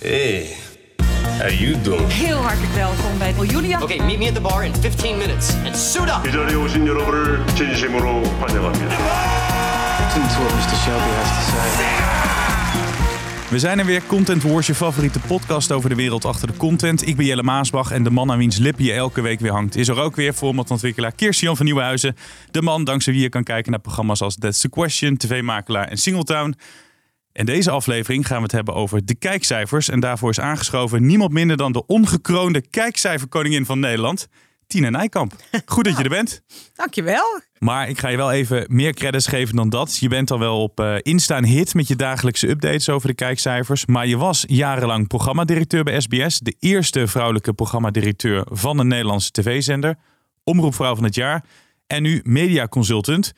Hey, how you doing? Heel hartelijk welkom bij Julia. Okay, meet me at the bar in 15 minutes and suit up. 이 자리에 오신 여러분을 진심으로 환영합니다. Listen to what Mr. Shelby has to say. We zijn er weer, Content Wars, je favoriete podcast over de wereld achter de content. Ik ben Jelle Maasbach en de man aan wiens lippen je elke week weer hangt... is er ook weer formatontwikkelaar Kirstian van Nieuwenhuizen. De man dankzij wie je kan kijken naar programma's als That's the Question, TV-makelaar en Singletown. En deze aflevering gaan we het hebben over de kijkcijfers. En daarvoor is aangeschoven niemand minder dan de ongekroonde kijkcijferkoningin van Nederland... Tina Nijkamp. Goed dat je er bent. Dankjewel. Maar ik ga je wel even meer credits geven dan dat. Je bent al wel op eh, Insta een hit met je dagelijkse updates over de kijkcijfers. Maar je was jarenlang programmadirecteur bij SBS. De eerste vrouwelijke programmadirecteur van een Nederlandse tv-zender. Omroepvrouw van het jaar. En nu mediaconsultant.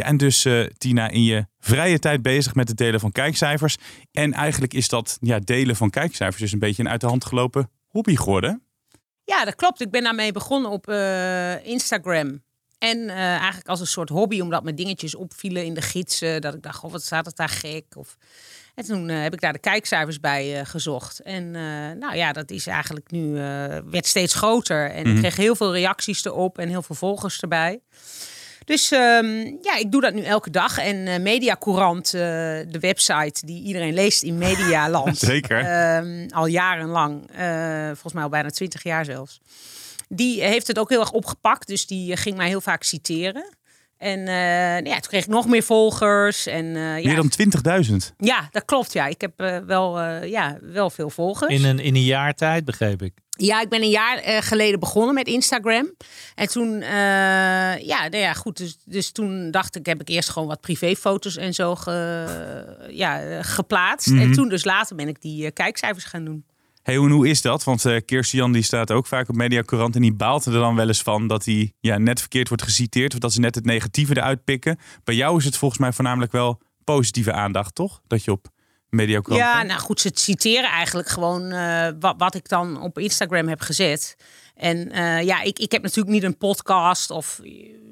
Ja, en dus eh, Tina in je vrije tijd bezig met het delen van kijkcijfers. En eigenlijk is dat ja, delen van kijkcijfers dus een beetje een uit de hand gelopen hobby geworden. Ja, dat klopt. Ik ben daarmee begonnen op eh, Instagram. En eh, eigenlijk als een soort hobby, omdat me dingetjes opvielen in de gidsen. Dat ik dacht, oh, wat staat het daar gek? Of... En toen heb ik daar de kijkcijfers bij gezocht. En nou ja, dat is eigenlijk nu, werd steeds groter. En ik kreeg heel veel reacties erop en heel veel volgers erbij. Dus ehm, ja, ik doe dat nu elke dag. En uh, Mediacourant, uh, de website die iedereen leest in Medialand. Zeker. Um, al jarenlang, uh, volgens mij al bijna twintig jaar zelfs. Die heeft het ook heel erg opgepakt. Dus die ging mij heel vaak citeren. En nou ja, toen kreeg ik nog meer volgers. En, meer dan 20.000? Ja, dat klopt. Ja. Ik heb wel, ja, wel veel volgers. In een, in een jaar tijd, begreep ik. Ja, ik ben een jaar uh, geleden begonnen met Instagram. En toen, uh, ja, nou ja, goed. Dus, dus toen dacht ik, heb ik eerst gewoon wat privéfoto's en zo ge, ja, geplaatst. Mm -hmm. En toen dus later ben ik die uh, kijkcijfers gaan doen. Hey, hoe, hoe is dat? Want uh, Kirstian die staat ook vaak op Mediacorant en die baalt er dan wel eens van dat hij ja, net verkeerd wordt geciteerd of dat ze net het negatieve eruit pikken. Bij jou is het volgens mij voornamelijk wel positieve aandacht, toch? Dat je op Ja, nou goed, ze citeren eigenlijk gewoon uh, wat, wat ik dan op Instagram heb gezet. En uh, ja, ik, ik heb natuurlijk niet een podcast of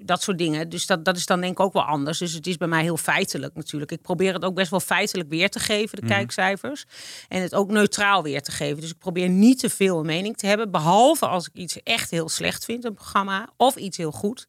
dat soort dingen. Dus dat, dat is dan denk ik ook wel anders. Dus het is bij mij heel feitelijk natuurlijk. Ik probeer het ook best wel feitelijk weer te geven, de mm. kijkcijfers. En het ook neutraal weer te geven. Dus ik probeer niet te veel een mening te hebben. Behalve als ik iets echt heel slecht vind, een programma. Of iets heel goed.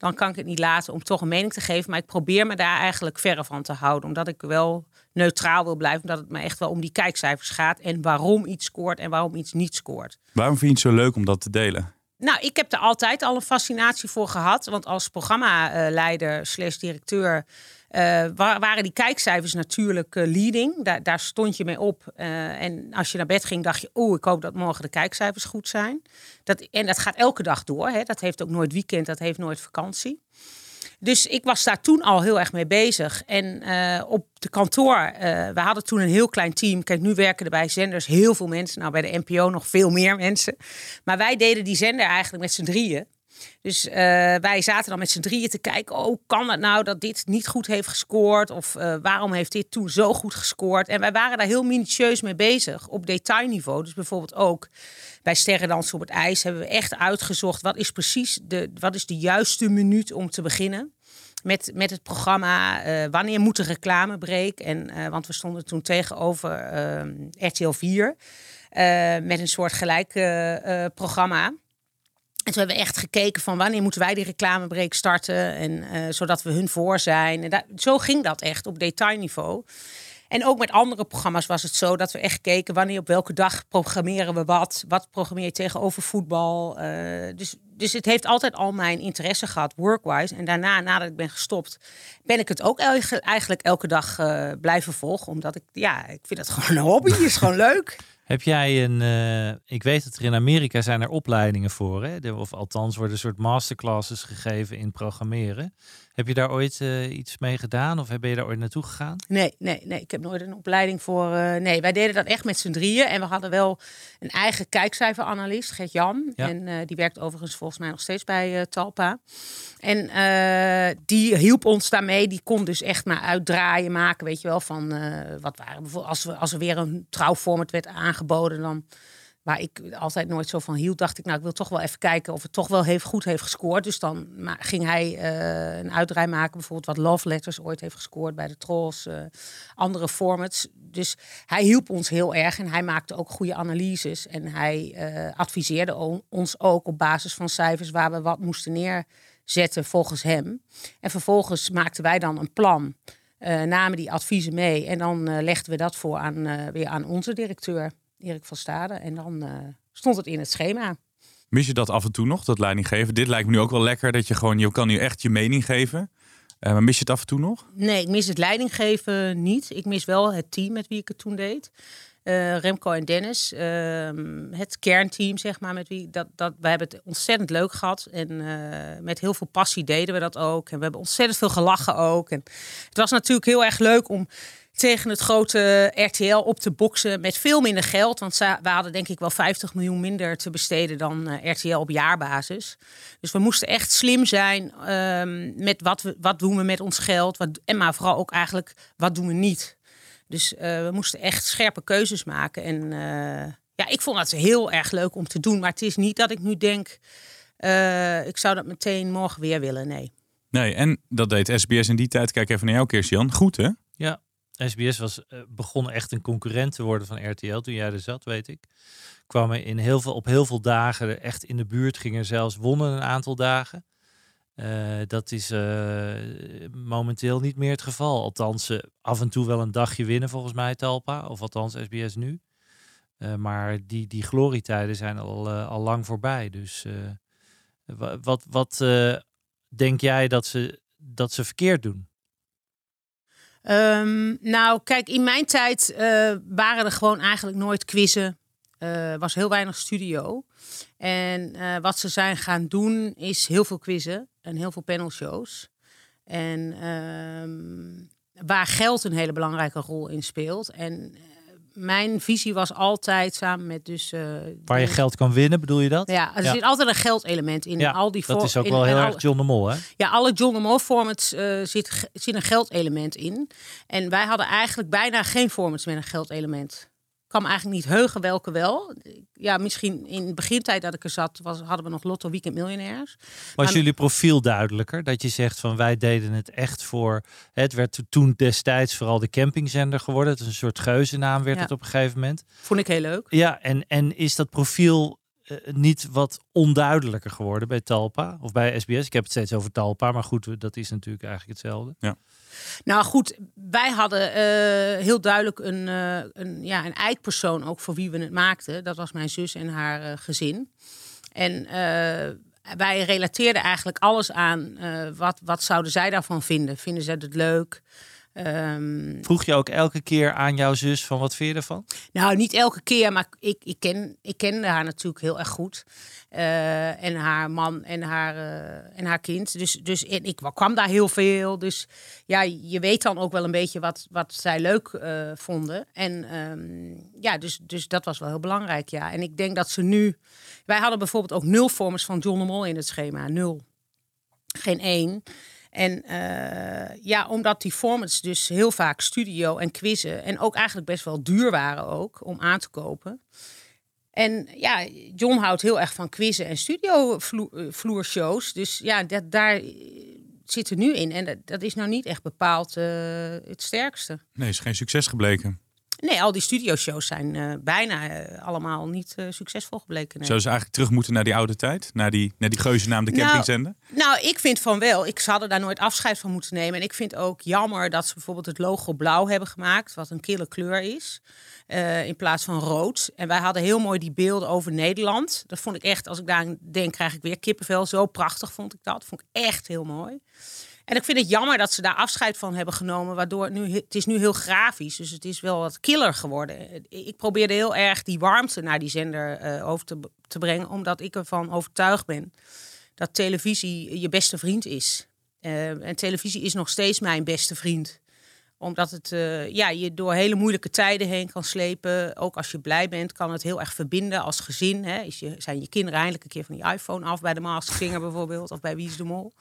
Dan kan ik het niet laten om toch een mening te geven. Maar ik probeer me daar eigenlijk verre van te houden. Omdat ik wel neutraal wil blijven. Omdat het me echt wel om die kijkcijfers gaat. En waarom iets scoort en waarom iets niet scoort. Waarom vind je het zo leuk om dat te delen? Nou, ik heb er altijd al een fascinatie voor gehad. Want als programmaleider slash directeur... Uh, waren die kijkcijfers natuurlijk uh, leading. Daar, daar, stond je mee op. Uh, en als je naar bed ging, dacht je... oeh, ik hoop dat morgen de kijkcijfers goed zijn. Dat, en dat gaat elke dag door. Hè. Dat heeft ook nooit weekend, dat heeft nooit vakantie. Dus ik was daar toen al heel erg mee bezig. En uh, op de kantoor, uh, we hadden toen een heel klein team. Kijk, nu werken er bij zenders heel veel mensen. Nou, bij de NPO nog veel meer mensen. Maar wij deden die zender eigenlijk met z'n drieën. Dus uh, wij zaten dan met z'n drieën te kijken. Oh, kan het nou dat dit niet goed heeft gescoord? Of uh, waarom heeft dit toen zo goed gescoord? En wij waren daar heel minutieus mee bezig op detailniveau. Dus bijvoorbeeld ook bij Sterrendansen op het IJs hebben we echt uitgezocht. Wat is precies de, wat is de juiste minuut om te beginnen? Met, met het programma uh, wanneer moet de reclamebreken? En want we stonden toen tegenover RTL 4 met een soort gelijk programma. En toen hebben we echt gekeken van wanneer moeten wij die reclamebreak starten. En uh, zodat we hun voor zijn. En dat, zo ging dat echt op detailniveau. En ook met andere programma's was het zo dat we echt keken wanneer op welke dag programmeren we wat. Wat programmeer je tegenover voetbal. Uh, dus, dus het heeft altijd al mijn interesse gehad, workwise. En daarna, nadat ik ben gestopt, ben ik het ook eigenlijk elke dag uh, blijven volgen. Omdat ik, ja, ik vind het gewoon een hobby. is gewoon leuk. Heb jij een, uh, ik weet dat er in Amerika zijn er opleidingen voor, hè? Of althans worden een soort masterclasses gegeven in programmeren. Heb je daar ooit uh, iets mee gedaan of ben je daar ooit naartoe gegaan? Nee, nee, nee. Ik heb nooit een opleiding voor. Uh, nee, wij deden dat echt met z'n drieën. En we hadden wel een eigen kijkcijferanalist, Gert Jan. Ja. En uh, die werkt overigens volgens mij nog steeds bij Talpa. En die hielp ons daarmee. Die kon dus echt maar uitdraaien maken, weet je wel, van wat waren bijvoorbeeld als we als er weer een trouwformat werd aangeboden, dan waar ik altijd nooit zo van hield, dacht ik, nou, ik wil toch wel even kijken of het toch wel heeft, goed heeft gescoord. Dus dan ging hij eh, een uitdraai maken, bijvoorbeeld wat Love Letters ooit heeft gescoord bij de Trolls, eh, andere formats. Dus hij hielp ons heel erg en hij maakte ook goede analyses. En hij eh, adviseerde ons ook op basis van cijfers waar we wat moesten neerzetten volgens hem. En vervolgens maakten wij dan een plan, namen die adviezen mee en dan legden we dat voor aan, weer aan onze directeur. Erik van Stade. En dan eh, stond het in het schema. Mis je dat af en toe nog, dat leidinggeven? Dit lijkt me nu ook wel lekker, dat je gewoon, je kan nu echt je mening geven. Eh, maar mis je het af en toe nog? Nee, ik mis het leidinggeven niet. Ik mis wel het team met wie ik het toen deed. Eh, Remco en Dennis, ehm, het kernteam, zeg maar, met wie dat, dat wij hebben het ontzettend leuk gehad en met heel veel passie deden we dat ook. En we hebben ontzettend veel gelachen ook. En het was natuurlijk heel erg leuk om tegen het grote RTL op te boksen met veel minder geld. Want we hadden denk ik wel 50 miljoen minder te besteden dan eh, RTL op jaarbasis. Dus we moesten echt slim zijn ehm, met wat, we, wat doen we met ons geld. Wat, en maar vooral ook eigenlijk wat doen we niet. Dus eh, we moesten echt scherpe keuzes maken. En eh, ja, ik vond het heel erg leuk om te doen. Maar het is niet dat ik nu denk, ik zou dat meteen morgen weer willen. Nee. Nee, en dat deed SBS in die tijd. Kijk even naar jou, Kirstian. Goed, hè? SBS was, eh, begon echt een concurrent te worden van RTL toen jij er zat, weet ik. Kwamen in heel veel, op heel veel dagen echt in de buurt, gingen zelfs wonnen een aantal dagen. Eh, dat is eh, momenteel niet meer het geval. Althans, eh, af en toe wel een dagje winnen volgens mij, Talpa. Of althans SBS nu. Maar die, die glorietijden zijn al, al lang voorbij. Dus wa- wat, wat denk jij dat ze, dat ze verkeerd doen? Ehm, nou, kijk, in mijn tijd eh, waren er gewoon eigenlijk nooit quizzen. Er was heel weinig studio. En eh, wat ze zijn gaan doen is heel veel quizzen en heel veel panelshows. En ehm, waar geld een hele belangrijke rol in speelt. En eh, mijn visie was altijd samen met dus... eh, Waar je de- geld kan winnen, bedoel je dat? Ja, er Ja. zit altijd een geldelement in. Ja, al die dat is ook in- wel heel erg John de Mol, hè? ja, alle John de Mol formats eh, zit, zit een geldelement in. En wij hadden eigenlijk bijna geen formats met een geldelement. Kan me eigenlijk niet heugen welke wel. Ja, misschien in de begintijd dat ik er zat, was, hadden we nog Lotto Weekend Miljonairs. Was jullie profiel duidelijker? Dat je zegt van wij deden het echt voor. Het werd toen destijds vooral de campingzender geworden. Het is een soort geuzennaam werd Ja. het op een gegeven moment. Vond ik heel leuk. Ja, en, en is dat profiel niet wat onduidelijker geworden bij Talpa of bij SBS? Ik heb het steeds over Talpa, maar goed, dat is natuurlijk eigenlijk hetzelfde. Nou goed, wij hadden eh, heel duidelijk een, eh, een, ja, een eikpersoon ook voor wie we het maakten. Dat was mijn zus en haar eh, gezin. En eh, wij relateerden eigenlijk alles aan eh, wat, wat zouden zij daarvan vinden. Vinden zij het leuk? Ehm, Vroeg je ook elke keer aan jouw zus van wat vind je ervan? nou, niet elke keer, maar ik, ik, ken, ik kende haar natuurlijk heel erg goed. Eh, en haar man en haar, eh, en haar kind. Dus, dus en ik kwam daar heel veel. Dus ja, je weet dan ook wel een beetje wat, wat zij leuk eh, vonden. En ehm, ja, dus, dus dat was wel heel belangrijk, ja. En ik denk dat ze nu... Wij hadden bijvoorbeeld ook nul vormers van John de Mol in het schema. Nul. Geen één. En eh, ja, omdat die formats dus heel vaak studio en quizzen... en ook eigenlijk best wel duur waren ook om aan te kopen... En ja, John houdt heel erg van quizzen en studiovloershows. Dus ja, dat, daar eh, zit er nu in. En dat, is nou niet echt bepaald eh, het sterkste. Nee, is geen succes gebleken. Nee, al die studioshows zijn eh, bijna eh, allemaal niet eh, succesvol gebleken. nee. Zouden ze eigenlijk terug moeten naar die oude tijd? Naar die, naar die geuzennaam de Nou, campingzender? Nou, ik vind van wel. Ik ze hadden daar nooit afscheid van moeten nemen. En ik vind ook jammer dat ze bijvoorbeeld het logo blauw hebben gemaakt, wat een kille kleur is, in plaats van rood. En wij hadden heel mooi die beelden over Nederland. Dat vond ik echt, als ik daar aan denk, krijg ik weer kippenvel. Zo prachtig vond ik dat. Vond ik echt heel mooi. En ik vind het jammer dat ze daar afscheid van hebben genomen, waardoor het nu het is nu heel grafisch, dus het is wel wat killer geworden. Ik probeerde heel erg die warmte naar die zender eh, over te, brengen, omdat ik ervan overtuigd ben dat televisie je beste vriend is. Eh, en televisie is nog steeds mijn beste vriend omdat het eh, ja, je door hele moeilijke tijden heen kan slepen. Ook als je blij bent, kan het heel erg verbinden als gezin. Hè. Is je, zijn je kinderen eindelijk een keer van die iPhone af bij de Masked Singer bijvoorbeeld. Of bij Wie is de Mol.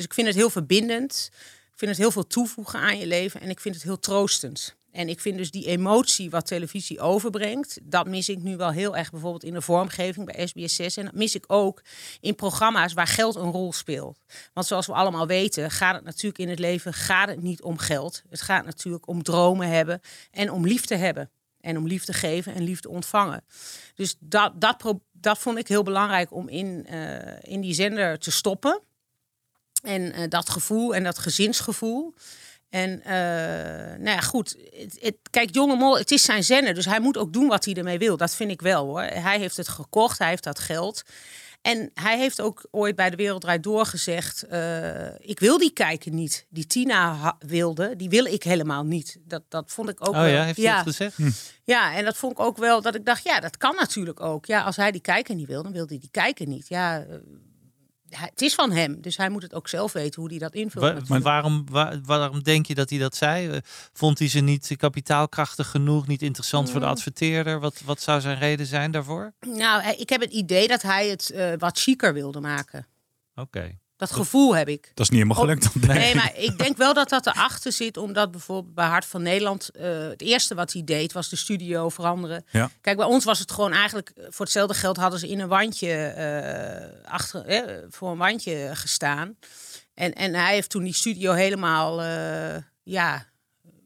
Dus ik vind het heel verbindend. Ik vind het heel veel toevoegen aan je leven. En ik vind het heel troostend. En ik vind dus die emotie wat televisie overbrengt, dat mis ik nu wel heel erg bijvoorbeeld in de vormgeving bij SBS 6. En dat mis ik ook in programma's waar geld een rol speelt. Want zoals we allemaal weten, gaat het natuurlijk in het leven gaat het niet om geld. Het gaat natuurlijk om dromen hebben en om liefde hebben. En om liefde geven en liefde ontvangen. Dus dat, dat vond ik heel belangrijk om in, eh, in die zender te stoppen. En eh, dat gevoel en dat gezinsgevoel. En eh, nou ja, goed. Het, het- kijk, Jonge Mol, het is zijn zender. Dus hij moet ook doen wat hij ermee wil. Dat vind ik wel hoor. Hij heeft het gekocht, hij heeft dat geld. En hij heeft ook ooit bij de Wereld Draait Door gezegd... eh, ik wil die kijken niet. Die Tina wilde, die wil ik helemaal niet. Dat, dat vond ik ook Oh wel. ja, heeft hij dat gezegd? Ja, en dat vond ik ook wel dat ik dacht, ja, dat kan natuurlijk ook. Ja, als hij die kijker niet wil, dan wil hij die kijker niet. Ja, hij- het is van hem, dus hij moet het ook zelf weten hoe hij dat invult. Wa- natuurlijk. waarom, wa- waarom denk je dat hij dat zei? Eh, Vond hij ze niet kapitaalkrachtig genoeg, niet interessant Mm. voor de adverteerder? Wat, wat zou zijn reden zijn daarvoor? Nou, hij- ik heb het idee dat hij het eh, wat chiquer wilde maken. Oké. Dat gevoel heb ik. Dat is niet helemaal gelukt. dan, denk Nee, ik. maar ik denk wel dat dat erachter zit, omdat bijvoorbeeld bij Hart van Nederland eh, het eerste wat hij deed was de studio veranderen. Ja. Kijk, bij ons was het gewoon eigenlijk eh, voor hetzelfde geld hadden ze in een wandje eh, achter eh, voor een wandje gestaan. En, en hij heeft toen die studio helemaal eh, ja,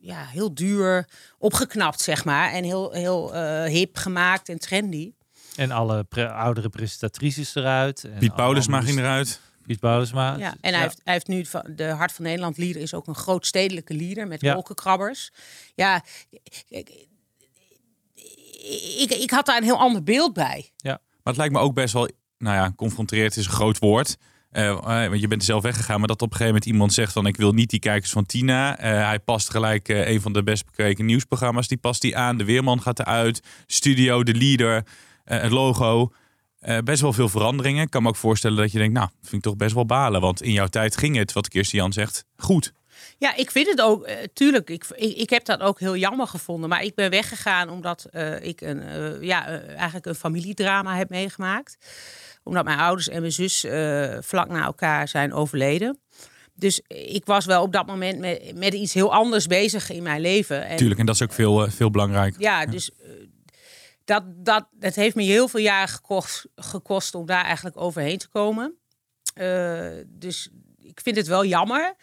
ja, heel duur opgeknapt, zeg maar. En heel, heel eh, hip gemaakt en trendy. En alle pre- oudere presentatrices eruit. En Piet Paulusma ging eruit. Piet Paulusma. Ja, en hij, heeft, hij heeft nu van de Hart van Nederland lieder is ook een groot stedelijke lieder met Ja. wolkenkrabbers. Ja, ik, ik, ik had daar een heel ander beeld bij. Maar het lijkt me ook best wel, nou ja, confronteerd is een groot woord. Eh, eh, want je bent er zelf weggegaan, maar dat op een gegeven moment iemand zegt van ik wil niet die kijkers van Tina. Eh, hij past gelijk een van de best bekeken nieuwsprogramma's. Die past die aan. De Weerman gaat eruit. Studio, de leader, het logo. Eh, best wel veel veranderingen. Ik kan me ook voorstellen dat je denkt, nou, vind ik toch best wel balen. Want in jouw tijd ging het, wat Kirsten Jan zegt, goed. Ja, ik vind het ook, eh, tuurlijk, ik, ik, ik heb dat ook heel jammer gevonden. Maar ik ben weggegaan omdat eh, ik een, ja, eigenlijk een familiedrama heb meegemaakt. Omdat mijn ouders en mijn zus vlak na elkaar zijn overleden. Dus ik was wel op dat moment met, met iets heel anders bezig in mijn leven. En, Tuurlijk, en dat is ook veel, veel belangrijk. Ja, dus dat, dat, het heeft me heel veel jaren gekost, gekost om daar eigenlijk overheen te komen. Eh, dus ik vind het wel jammer.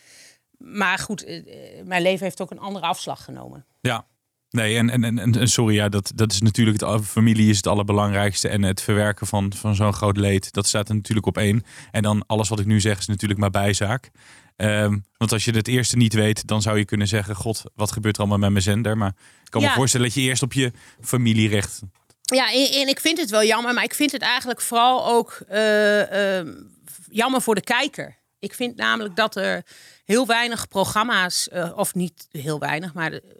Maar goed, eh, eh, mijn leven heeft ook een andere afslag genomen. Ja. Nee, en, en, en, en sorry, ja, dat, dat is natuurlijk het familie is het allerbelangrijkste. En het verwerken van, van zo'n groot leed, dat staat er natuurlijk op één. En dan alles wat ik nu zeg is natuurlijk maar bijzaak. Ehm, want als je het eerste niet weet, dan zou je kunnen zeggen: God, wat gebeurt er allemaal met mijn zender? Maar ik kan me voorstellen dat je eerst op je familie richt. Ja, en, en ik vind het wel jammer, maar ik vind het eigenlijk vooral ook eh, eh, jammer voor de kijker. Ik vind namelijk dat er heel weinig programma's, eh, of niet heel weinig, maar de-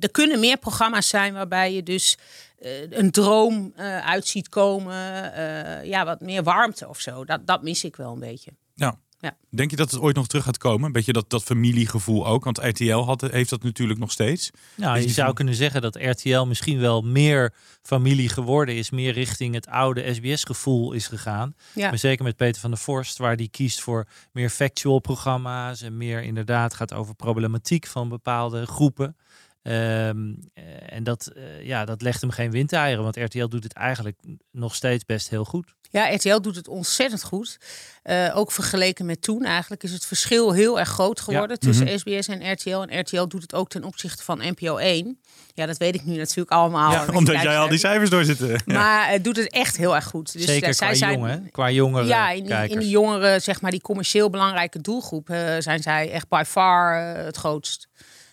er kunnen meer programma's zijn waarbij je dus eh, een droom eh uit ziet komen. eh, ja, wat meer warmte of zo. Dat, dat mis ik wel een beetje. Ja. Ja. Denk je dat het ooit nog terug gaat komen? Een beetje dat, dat familiegevoel ook. Want RTL had, heeft dat natuurlijk nog steeds. Nou, je zou van- kunnen zeggen dat RTL misschien wel meer familie geworden is, meer richting het oude SBS-gevoel is gegaan. Ja. Maar zeker met Peter van der Vorst, waar die kiest voor meer factual programma's en meer inderdaad gaat over problematiek van bepaalde groepen. Ehm, eh, en dat, eh, ja, dat legt hem geen windeieren, want RTL doet het eigenlijk nog steeds best heel goed. Ja, RTL doet het ontzettend goed. Eh, ook vergeleken met toen eigenlijk is het verschil heel erg groot geworden tussen SBS en RTL. En RTL doet het ook ten opzichte van NPO 1. Ja, dat weet ik nu natuurlijk allemaal. Ja, omdat jij al die cijfers doorzitten. Ja. Maar het doet het echt heel erg goed. Dus zeker eh, zij qua zijn, jongen, qua jongere Ja, in die, in kijkers. die jongere, zeg maar, die commercieel belangrijke doelgroep eh, zijn zij echt by far eh, het grootst.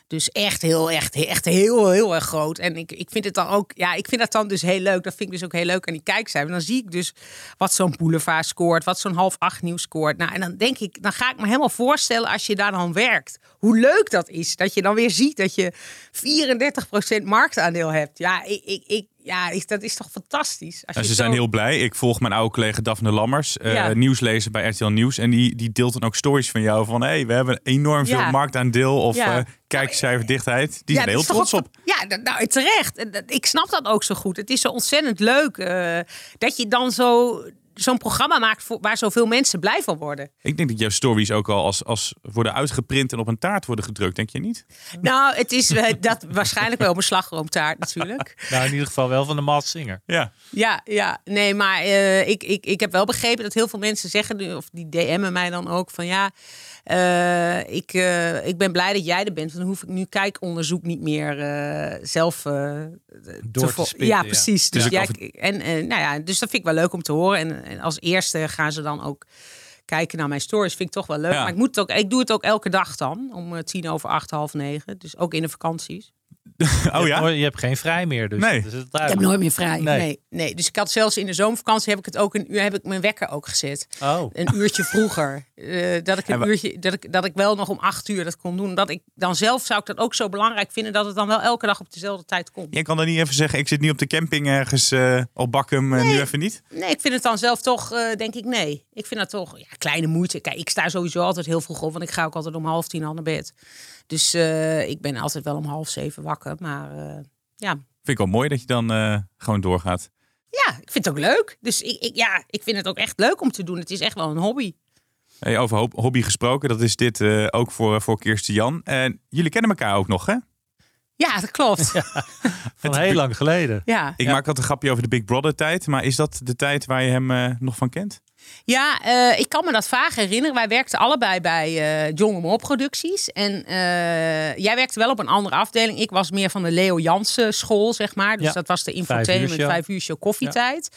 Dus echt heel, echt, echt heel, heel erg groot. En ik, ik vind het dan ook, ja, ik vind dat dan dus heel leuk. Dat vind ik dus ook heel leuk aan die kijkcijfers. Dan zie ik dus wat zo'n boulevard scoort, wat zo'n half acht nieuws scoort. Nou, en dan denk ik, dan ga ik me helemaal voorstellen als je daar dan werkt. Hoe leuk dat is. Dat je dan weer ziet dat je 34% marktaandeel hebt. Ja, ik, ik, ik, ja dat is toch fantastisch. Als Ja, ze zo- zijn heel blij. Ik volg mijn oude collega Daphne Lammers, eh, nieuwslezer bij RTL Nieuws. En die, die deelt dan ook stories van jou van... hé, hey, we hebben enorm veel Ja. marktaandeel of eh kijkcijferdichtheid. Die zijn heel trots op. Ja, nou, terecht. Ik snap dat ook zo goed. Het is zo ontzettend leuk eh, dat je dan zo zo'n programma maakt voor, waar zoveel mensen blij van worden. Ik denk dat jouw stories ook al als, als worden uitgeprint en op een taart worden gedrukt, denk je niet? Nou, het is eh, dat waarschijnlijk wel op een slagroomtaart natuurlijk. Nou, in ieder geval wel van de Maas Singer. Ja. Ja, ja, nee, maar eh, ik, ik, ik heb wel begrepen dat heel veel mensen zeggen, nu, of die DM'en mij dan ook, van ja, eh, ik, eh, ik ben blij dat jij er bent, want dan hoef ik nu kijkonderzoek niet meer eh, zelf Door te spitten, Ja, precies. Dus Dus, ja, ik- en, en, nou ja, dus dat vind ik wel leuk om te horen. En, en als eerste gaan ze dan ook kijken naar mijn stories. Vind ik toch wel leuk. Ja. Maar ik, moet het ook, ik doe het ook elke dag dan, om tien over acht, half negen. Dus ook in de vakanties. Oh Je hebt, ja? je hebt geen vrij meer, dus Nee. Ik heb nooit meer vrij. Nee. Nee. Nee, Dus ik had zelfs in de zomervakantie heb ik het ook een uur heb ik mijn wekker ook gezet. Oh, Een uurtje vroeger. Eh, dat ik En een uurtje dat ik, dat ik wel nog om acht uur dat kon doen. Dat ik dan zelf zou ik dat ook zo belangrijk vinden dat het dan wel elke dag op dezelfde tijd komt. Jij kan dan niet even zeggen, ik zit nu op de camping ergens eh, op Bakkum, en nu even niet? Nee, ik vind het dan zelf toch, eh, denk ik, nee. Ik vind dat toch, ja, kleine moeite. Kijk, ik sta sowieso altijd heel vroeg op, want ik ga ook altijd om half tien al naar bed. Dus eh, ik ben altijd wel om half zeven wakker. Maar eh, ja. Vind ik wel mooi dat je dan eh, gewoon doorgaat. ja, ik vind het ook leuk. Dus ik, ik, ja, ik vind het ook echt leuk om te doen. Het is echt wel een hobby. Hey, over ho- hobby gesproken, dat is dit eh, ook voor, voor Kirsten Jan. En jullie kennen elkaar ook nog, hè? Ja, dat klopt. Ja, van heel lang geleden. ja. Ik maak altijd een grapje over de Big Brother tijd, maar is dat de tijd waar je hem nog van kent? Eh, ik kan me dat vaag herinneren. Wij werkten allebei bij Jonge Mol Producties. En eh, jij werkte wel op een andere afdeling. Ik was meer van de Leo Jansen school, zeg maar. Dus Ja. dat was de infotainment, vijf uur show koffietijd.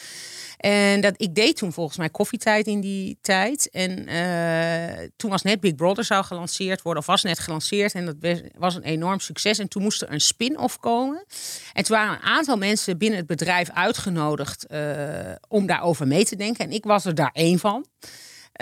En dat, ik deed toen volgens mij koffietijd in die tijd. En eh, toen was net Big Brother zou gelanceerd worden. Of was net gelanceerd. En dat was- een enorm succes. En toen moest er een spin-off komen. En toen waren een aantal mensen binnen het bedrijf uitgenodigd eh, om daarover mee te denken. En ik was er daar één van.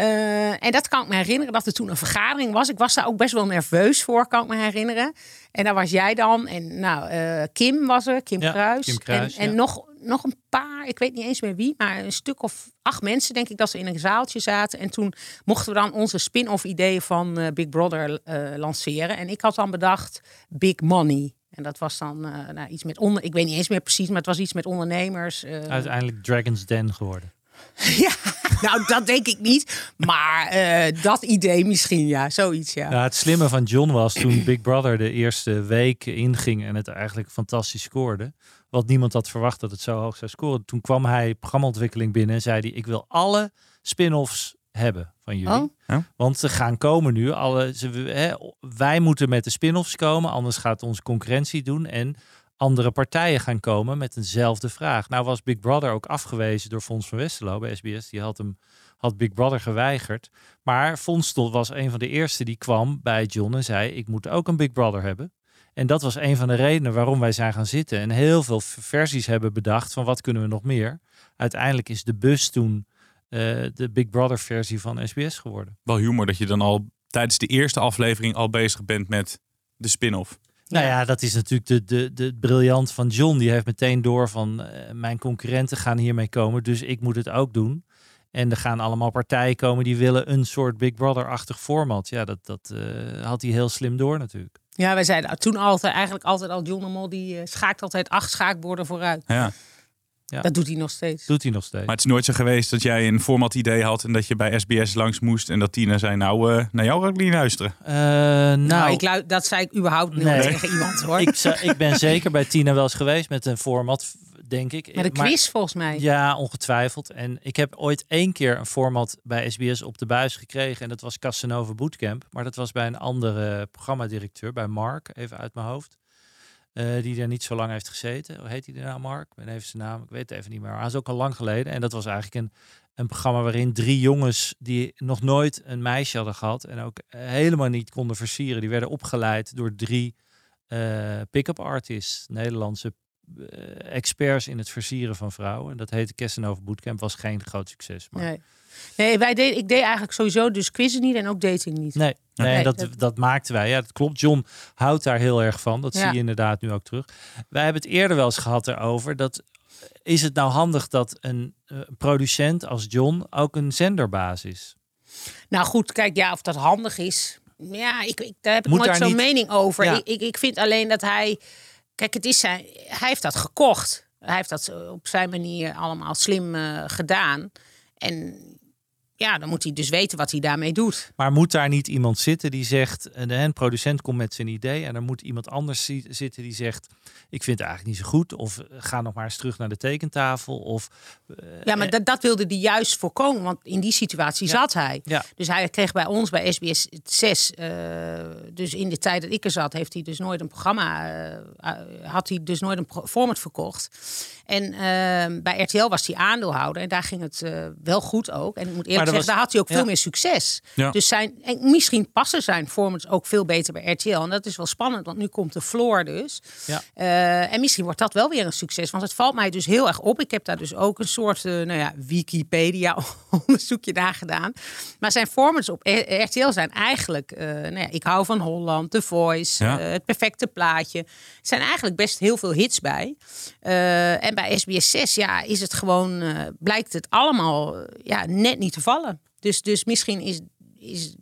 Eh, en dat kan ik me herinneren dat er toen een vergadering was. Ik was daar ook best wel nerveus voor, kan ik me herinneren. En daar was jij dan. En nou, eh, Kim was er, Kim Ja, Kruis. Kim Kruis, en nog, nog een paar, ik weet niet eens meer wie, maar een stuk of acht mensen, denk ik, dat ze in een zaaltje zaten. En toen mochten we dan onze spin-off ideeën van eh, Big Brother lanceren. En ik had dan bedacht Big Money. En dat was dan nou, iets met onder, ik weet niet eens meer precies, maar het was iets met ondernemers. Uiteindelijk Dragon's Den geworden. Ja, nou dat denk ik niet. Maar eh, dat idee misschien, ja. Zoiets, ja. Nou, het slimme van John was toen Big Brother de eerste week inging en het eigenlijk fantastisch scoorde. Wat niemand had verwacht dat het zo hoog zou scoren. Toen kwam hij programmaontwikkeling binnen en zei hij: Ik wil alle spin-offs hebben van jullie. Oh. Ja. Want ze gaan komen nu. Alle, ze, hè, wij moeten met de spin-offs komen, anders gaat onze concurrentie doen. En andere partijen gaan komen met eenzelfde vraag. Nou was Big Brother ook afgewezen door Fons van Westerlo bij SBS. Die had hem had Big Brother geweigerd. Maar Fonstel was een van de eerste die kwam bij John en zei: Ik moet ook een Big Brother hebben. En dat was een van de redenen waarom wij zijn gaan zitten. En heel veel versies hebben bedacht van wat kunnen we nog meer. Uiteindelijk is de bus toen eh, de Big Brother versie van SBS geworden. Wel humor dat je dan al tijdens de eerste aflevering al bezig bent met de spin-off. Nou ja, dat is natuurlijk de, de, de briljant van John. Die heeft meteen door van eh, mijn concurrenten gaan hiermee komen, dus ik moet het ook doen. En er gaan allemaal partijen komen die willen een soort Big Brother-achtig format. Ja, dat, dat eh, had hij heel slim door natuurlijk. Ja, wij zeiden toen altijd, eigenlijk altijd al, John de Mol, die eh, schaakt altijd acht schaakborden vooruit. Ja. Ja. Dat doet hij nog steeds. Doet hij nog steeds. Maar het is nooit zo geweest dat jij een format idee had en dat je bij SBS langs moest en dat Tina zei, nou, eh naar jou ga ik niet luisteren. Eh, nou, Nou, ik lu- dat zei ik überhaupt niet Nee. tegen iemand hoor. ik, ik ben zeker bij Tina wel eens geweest met een format, denk ik. Met een Maar- quiz volgens mij. Ja, ongetwijfeld. En ik heb ooit één keer een format bij SBS op de buis gekregen. En dat was Casanova Bootcamp. Maar dat was bij een andere programmadirecteur, bij Mark, even uit mijn hoofd. Eh, die daar niet zo lang heeft gezeten. Hoe heet hij nou, Mark? Ik ben even zijn naam. Ik weet het even niet meer. Maar hij is ook al lang geleden. En dat was eigenlijk een, een programma waarin drie jongens die nog nooit een meisje hadden gehad. En ook eh, helemaal niet konden versieren. Die werden opgeleid door drie eh pick-up artists. Nederlandse experts in het versieren van vrouwen. En dat heette Casanova Bootcamp. Was geen groot succes. Maar... Nee, wij deed, ik deed eigenlijk sowieso dus quizzen niet en ook dating niet. Nee, nee, Nee, dat, dat- dat maakten wij. Ja, dat klopt. John houdt daar heel erg van. Dat Ja. zie je inderdaad nu ook terug. Wij hebben het eerder wel eens gehad erover. Dat, is het nou handig dat een eh, producent als John ook een zenderbaas is? Nou goed, kijk, ja, of dat handig is. Ja, ik, ik, daar heb ik Moet nooit zo'n niet- mening over. Ja. Ik, ik, ik vind alleen dat hij... Kijk, het is zijn, hij heeft dat gekocht. Hij heeft dat op zijn manier allemaal slim eh, gedaan. en ja, dan moet hij dus weten wat hij daarmee doet. Maar moet daar niet iemand zitten die zegt, eh, de een producent komt met zijn idee en er moet iemand anders zi- zitten die zegt, ik vind het eigenlijk niet zo goed of eh, ga nog maar eens terug naar de tekentafel of Ja, maar dat, dat wilde hij juist voorkomen, want in die situatie Ja. zat hij. Ja. Dus hij kreeg bij ons, bij SBS 6, eh, dus in de tijd dat ik er zat, heeft hij dus nooit een programma, eh, eh, had hij dus nooit een format verkocht. En eh, bij RTL was hij aandeelhouder en daar ging het eh, wel goed ook. En ik moet eerlijk zeggen, was- daar had hij ook ja. veel meer succes. Ja. Dus zijn, en misschien passen zijn formats ook veel beter bij RTL. En dat is wel spannend, want nu komt de floor dus. Ja. Eh, en misschien wordt dat wel weer een succes. Want het valt mij dus heel erg op. Ik heb daar dus ook een soort eh, nou ja, Wikipedia-onderzoekje naar gedaan. Maar zijn formats op RTL zijn eigenlijk... nou ja, ik hou van Holland, The Voice, Het Perfecte Plaatje. Er zijn eigenlijk best heel veel hits bij. En bij SBS 6 ja, is het gewoon... eh, blijkt het allemaal eh, ja, net niet te vallen. Dus, dus misschien is, is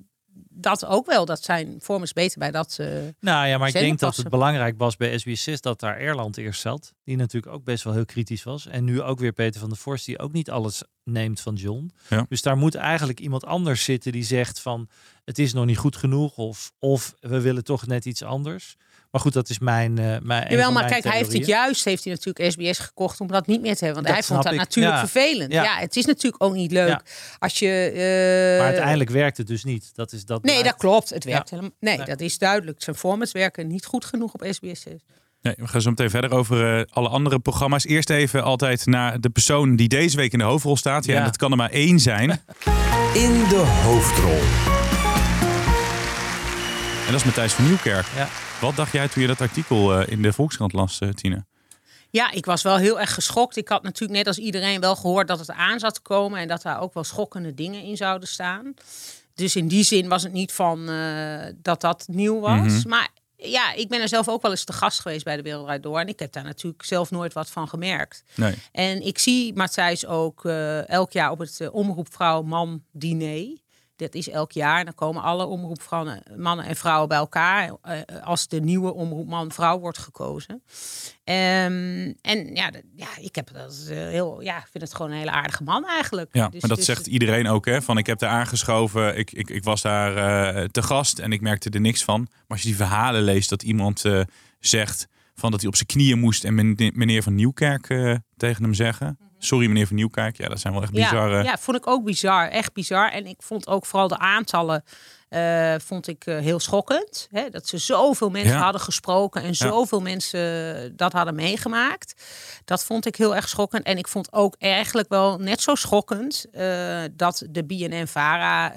dat ook wel. Dat zijn formats beter bij dat... eh, Nou ja, maar ik denk dat het belangrijk was bij SBS6 dat daar Erland eerst zat. Die natuurlijk ook best wel heel kritisch was. En nu ook weer Peter van der Vorst, die ook niet alles neemt van John. Ja. Dus daar moet eigenlijk iemand anders zitten die zegt van het is nog niet goed genoeg. Of, of we willen toch net iets anders. Maar goed, dat is mijn. eh mijn Jawel, maar mijn kijk, hij heeft het juist, heeft hij natuurlijk SBS gekocht om dat niet meer te hebben. Want Dat hij vond dat ik, natuurlijk ja. vervelend. Ja. Ja. het is natuurlijk ook niet leuk Ja. als je. eh, Maar uiteindelijk werkt het dus niet. Dat is dat. Nee, dat klopt. Het Ja. werkt helemaal. Nee, Nee. dat is duidelijk. Zijn formats werken niet goed genoeg op SBS 6. Nee, we gaan zo meteen verder over eh, alle andere programma's. Eerst even altijd naar de persoon die deze week in de hoofdrol staat. Ja, Ja. en dat kan er maar één zijn. In de hoofdrol. En dat is Matthijs van Nieuwkerk. Ja. Wat dacht jij toen je dat artikel eh, in de Volkskrant las, eh, Tine? Ja, ik was wel heel erg geschokt. Ik had natuurlijk net als iedereen wel gehoord dat het aan zat te komen en dat daar ook wel schokkende dingen in zouden staan. Dus in die zin was het niet van eh, dat dat nieuw was. Mhm. Maar ja, ik ben er zelf ook wel eens te gast geweest bij de Wereld Draait Door. En ik heb daar natuurlijk zelf nooit wat van gemerkt. Nee. En ik zie Matthijs ook eh, elk jaar op het uh, Omroep Vrouw Man diner. Dat is elk jaar. En dan komen alle omroepvrouwen, mannen en vrouwen bij elkaar. eh, als de nieuwe omroep man-vrouw wordt gekozen. Ehm, en ja, ja, ik heb dat eh, heel, ja, ik vind het gewoon een hele aardige man eigenlijk. Ja, Dus- maar dat dus zegt iedereen ook. Hè? Van ik heb daar aangeschoven, ik, ik, ik was daar eh, te gast en ik merkte er niks van. Maar als je die verhalen leest dat iemand zegt van dat hij op zijn knieën moest en men- meneer van Nieuwkerk tegen hem zeggen. Sorry meneer van Nieuwkerk. Ja, dat zijn wel echt bizarre... Ja, ja, vond ik ook bizar. Echt bizar. En ik vond ook vooral de aantallen eh, vond ik eh, heel schokkend. Hè? Dat ze zoveel mensen Ja. hadden gesproken en zoveel mensen dat hadden meegemaakt. Dat vond ik heel erg schokkend. En ik vond ook eigenlijk wel net zo schokkend eh, dat de BNN-VARA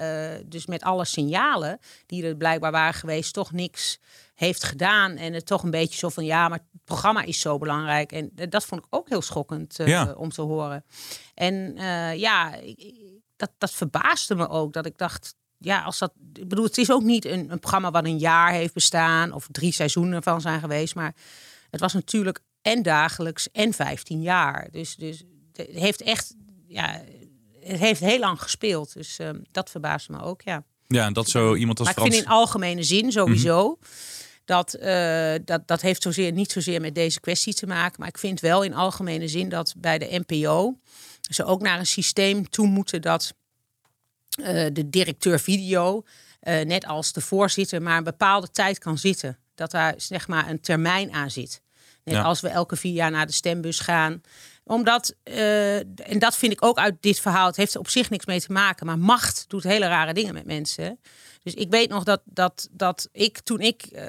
dus met alle signalen die er blijkbaar waren geweest toch niks heeft gedaan. En het toch een beetje zo van ja, maar het programma is zo belangrijk. En dat vond ik ook heel schokkend Ja. om te horen. En ja, ik- dat, dat verbaasde me ook. Dat ik dacht, ja, als dat. Ik bedoel, het is ook niet een, een programma wat een jaar heeft bestaan. Of drie seizoenen van zijn geweest. Maar het was natuurlijk en dagelijks en 15 jaar. Dus, dus het heeft echt. Ja, het heeft heel lang gespeeld. Dus eh, dat verbaasde me ook, ja. Ja, en dat zo iemand als Maar ik vind in algemene zin sowieso dat, eh, dat dat heeft zozeer, niet zozeer met deze kwestie te maken. Maar ik vind wel in algemene zin dat bij de NPO ze ook naar een systeem toe moeten dat de directeur video, eh, net als de voorzitter, maar een bepaalde tijd kan zitten. Dat daar zeg maar een termijn aan zit. Net Ja. als we elke vier jaar naar de stembus gaan. Omdat, eh, en dat vind ik ook uit dit verhaal, het heeft er op zich niks mee te maken. Maar macht doet hele rare dingen met mensen. Dus ik weet nog dat, dat, dat ik, toen ik eh,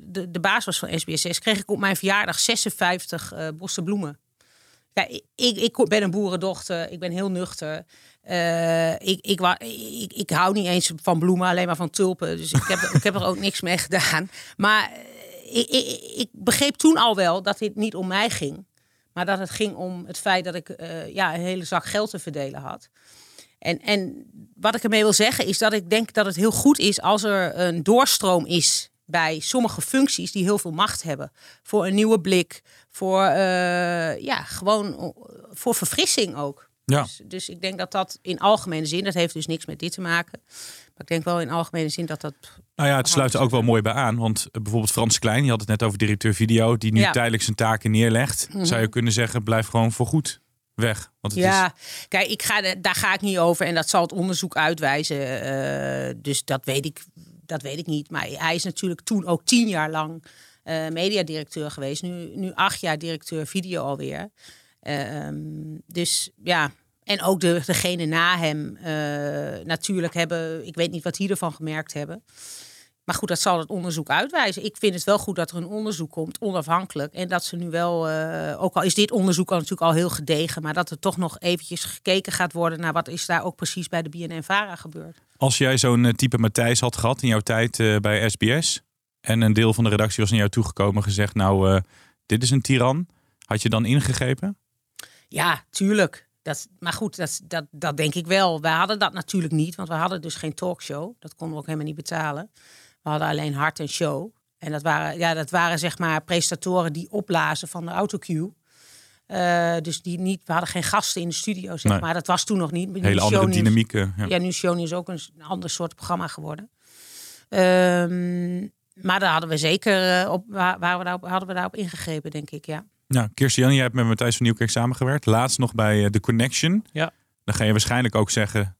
de, de baas was van SBS6, kreeg ik op mijn verjaardag 56 eh bossen bloemen. Ja, ik, ik, ben een boerendochter, ik ben heel nuchter. Eh, ik, ik, ik hou niet eens van bloemen, alleen maar van tulpen. Dus ik heb, ik heb er ook niks mee gedaan. Maar eh, ik, ik, ik begreep toen al wel dat dit niet om mij ging. Maar dat het ging om het feit dat ik eh, ja, een hele zak geld te verdelen had. En, en wat ik ermee wil zeggen is dat ik denk dat het heel goed is als er een doorstroom is bij sommige functies die heel veel macht hebben. Voor een nieuwe blik, voor eh, ja, gewoon voor verfrissing ook. Ja. Dus, dus ik denk dat dat in algemene zin, dat heeft dus niks met dit te maken. Maar ik denk wel in algemene zin dat dat. Nou ja, het sluit er ook wel mooi bij aan. Want eh, bijvoorbeeld Frans Klein, die had het net over directeur video, die nu Ja. tijdelijk zijn taken neerlegt. Zou je kunnen zeggen, blijf gewoon voorgoed weg? Want het is, Ja, kijk, ik ga, daar ga ik niet over en dat zal het onderzoek uitwijzen. Eh, dus dat weet, ik, dat weet ik niet. Maar hij is natuurlijk toen ook tien jaar lang eh, mediadirecteur geweest. Nu, nu acht jaar directeur video alweer. Ehm, dus ja, en ook de, degene na hem eh, natuurlijk hebben... Ik weet niet wat die ervan gemerkt hebben. Maar goed, dat zal het onderzoek uitwijzen. Ik vind het wel goed dat er een onderzoek komt, onafhankelijk. En dat ze nu wel, eh, ook al is dit onderzoek al natuurlijk al heel gedegen, maar dat er toch nog eventjes gekeken gaat worden naar wat is daar ook precies bij de BNN-Vara gebeurd. Als jij zo'n type Matthijs had gehad in jouw tijd bij SBS en een deel van de redactie was naar jou toegekomen en gezegd, nou, eh, dit is een tiran, had je dan ingegrepen? Ja, tuurlijk. Dat, maar goed, dat, dat, dat denk ik wel. Wij hadden dat natuurlijk niet, want we hadden dus geen talkshow. Dat konden we ook helemaal niet betalen. We hadden alleen hart en show. En dat waren, ja, dat waren zeg maar presentatoren die opblazen van de autocue. Eh, dus die niet, we hadden geen gasten in de studio, zeg Nee. maar. Dat was toen nog niet. Nu Hele is andere dynamiek. ja. Ja, nu is Shownieuws ook een, een ander soort programma geworden. Ehm, maar daar hadden we zeker eh, op, waar, we daarop, hadden we daarop ingegrepen, denk ik, ja. Nou, Kirsten, jij hebt met Matthijs van Nieuwkerk samengewerkt. Laatst nog bij eh, The Connection. Ja. Dan ga je waarschijnlijk ook zeggen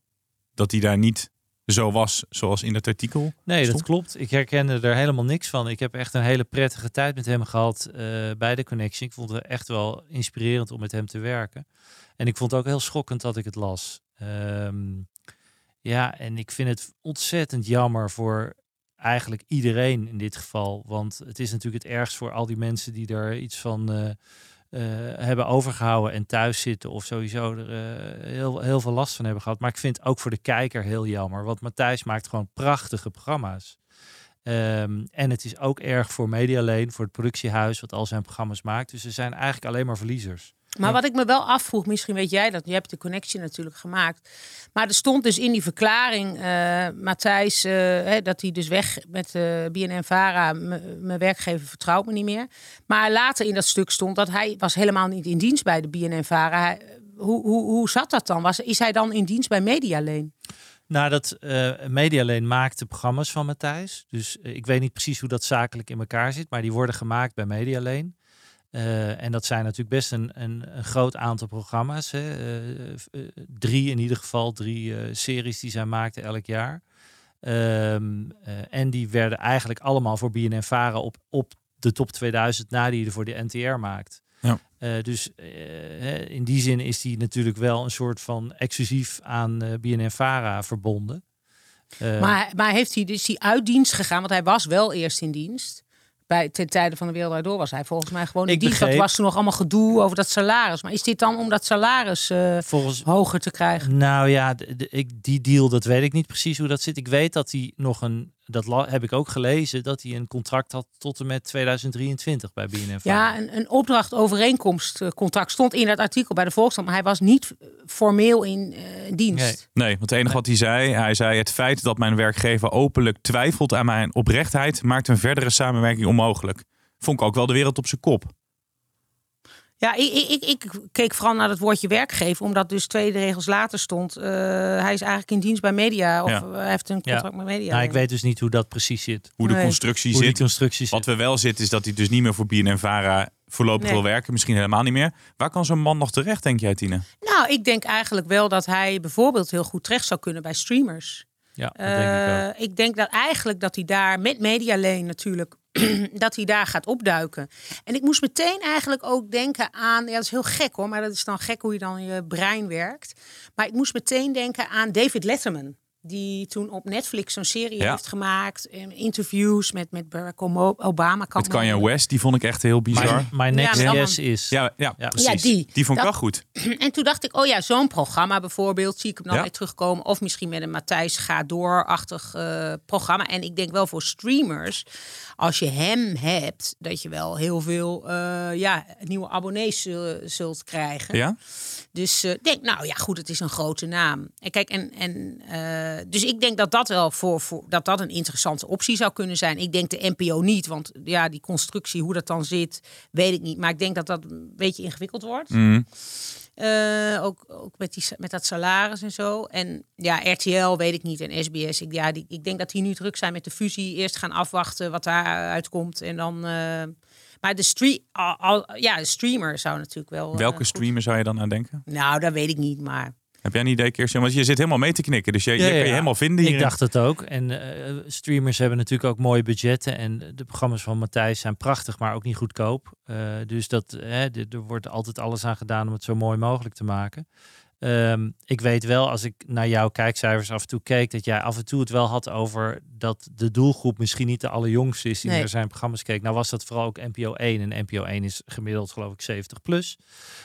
dat hij daar niet zo was zoals in het artikel. Nee, dat klopt. Ik herkende er helemaal niks van. Ik heb echt een hele prettige tijd met hem gehad eh, bij de Connection. Ik vond het echt wel inspirerend om met hem te werken. En ik vond het ook heel schokkend dat ik het las. Ehm, ja, en ik vind het ontzettend jammer voor eigenlijk iedereen in dit geval. Want het is natuurlijk het ergst voor al die mensen die er iets van eh, eh, hebben overgehouden en thuis zitten of sowieso er eh, heel, heel veel last van hebben gehad. Maar ik vind ook voor de kijker heel jammer. Want Matthijs maakt gewoon prachtige programma's. Ehm, en het is ook erg voor Medialeen, voor het productiehuis, wat al zijn programma's maakt. Dus er zijn eigenlijk alleen maar verliezers. Maar wat ik me wel afvroeg, misschien weet jij dat, je hebt de connectie natuurlijk gemaakt. Maar er stond dus in die verklaring, eh Matthijs, eh, hè, dat hij dus weg met eh BNN-Vara, mijn werkgever vertrouwt me niet meer. Maar later in dat stuk stond dat hij was helemaal niet in dienst bij de BNN-Vara. Hij- Hoe, hoe, hoe zat dat dan? Was, is hij dan in dienst bij Medialeen? Nou, dat eh Medialeen maakt de programma's van Matthijs. Dus ik weet niet precies hoe dat zakelijk in elkaar zit, maar die worden gemaakt bij Medialeen. Eh, en dat zijn natuurlijk best een, een, een groot aantal programma's. Hè. Eh, eh, drie in ieder geval, drie eh, series die zij maakten elk jaar. Ehm, eh, en die werden eigenlijk allemaal voor BNN Vara op, op de top 2000 na die je er voor de NTR maakt. Ja. Eh, dus hè, in die zin is die natuurlijk wel een soort van exclusief aan eh BNN Vara verbonden. Eh, Maar, maar heeft hij dus die uit dienst gegaan? Want hij was wel eerst in dienst. Bij, ten tijde van de Wereld Door was hij volgens mij gewoon Ik dienst. Dat was toen nog allemaal gedoe over dat salaris. Maar is dit dan om dat salaris eh, volgens hoger te krijgen? Nou ja, de, de- ik, die deal, dat weet ik niet precies hoe dat zit. Ik weet dat hij nog een, dat heb ik ook gelezen, dat hij een contract had tot en met 2023 bij BNN. Ja, een, een opdracht-overeenkomstcontract stond in dat artikel bij de Volkskrant. Maar hij was niet eh, formeel in eh, dienst. Nee. Nee, want het enige wat hij zei, hij zei het feit dat mijn werkgever openlijk twijfelt aan mijn oprechtheid maakt een verdere samenwerking onmogelijk. Vond ik ook wel de wereld op zijn kop. Ja, ik, ik, ik, ik keek vooral naar het woordje werkgever. Omdat dus twee regels later stond. eh, hij is eigenlijk in dienst bij media. Of Ja. eh, hij heeft een Ja. contract met media. Nou, ik weet dus niet hoe dat precies zit. Hoe de Nee. constructie Hoe die zit. constructie zit. Wat we wel zitten is dat hij dus niet meer voor BNN-Vara voorlopig Nee. wil werken. Misschien helemaal niet meer. Waar kan zo'n man nog terecht, denk jij, Tine? Nou, ik denk eigenlijk wel dat hij bijvoorbeeld heel goed terecht zou kunnen bij streamers. Ja, dat denk ik ook. Eh, ik denk dat eigenlijk dat hij daar met Medialeen natuurlijk dat hij daar gaat opduiken. En ik moest meteen eigenlijk ook denken aan, ja, dat is heel gek hoor, maar dat is dan gek hoe je dan je brein werkt. Maar ik moest meteen denken aan David Letterman. Die toen op Netflix zo'n serie Ja. heeft gemaakt. eh, Interviews met, met Barack Obama. Kan Met Kanye. West, die vond ik echt heel bizar. My, my next Ja, maar is... Ja, ja, Ja. precies. Ja, die. vond ik Dat- wel goed. En toen dacht ik, oh ja, zo'n programma bijvoorbeeld, zie ik hem dan Ja. weer terugkomen. Of misschien met een Matthijs ga door-achtig eh, programma. En ik denk wel voor streamers, als je hem hebt, dat je wel heel veel eh, ja, nieuwe abonnees zul- zult krijgen. Ja? Dus ik denk, nou ja, goed, het is een grote naam. En kijk, en, en, eh, dus ik denk dat dat wel voor, voor dat dat een interessante optie zou kunnen zijn. Ik denk de NPO niet, want ja, die constructie, hoe dat dan zit, weet ik niet. Maar ik denk dat dat een beetje ingewikkeld wordt. Mhm. Eh, ook ook met, die, met dat salaris en zo. En ja, RTL weet ik niet. En SBS. Ik, ja, die, ik denk dat die nu druk zijn met de fusie. Eerst gaan afwachten wat daaruit komt. En dan. eh, Maar de, stream, al, al- ja, de streamer zou natuurlijk wel... eh, Welke streamer zou je dan aan denken? Nou, dat weet ik niet, maar... Heb jij een idee, Kirsten? Want je zit helemaal mee te knikken. Dus je, je Ja, kan je ja. helemaal vinden hier. Ik dacht het ook. En eh, streamers hebben natuurlijk ook mooie budgetten. En de programma's van Matthijs zijn prachtig, maar ook niet goedkoop. Eh, dus dat, hè, er wordt altijd alles aan gedaan om het zo mooi mogelijk te maken. Ehm, ik weet wel, als ik naar jouw kijkcijfers af en toe keek, dat jij af en toe het wel had over dat de doelgroep misschien niet de allerjongste is die Nee. naar zijn programma's keek. Nou was dat vooral ook NPO 1. En NPO 1 is gemiddeld geloof ik 70 plus.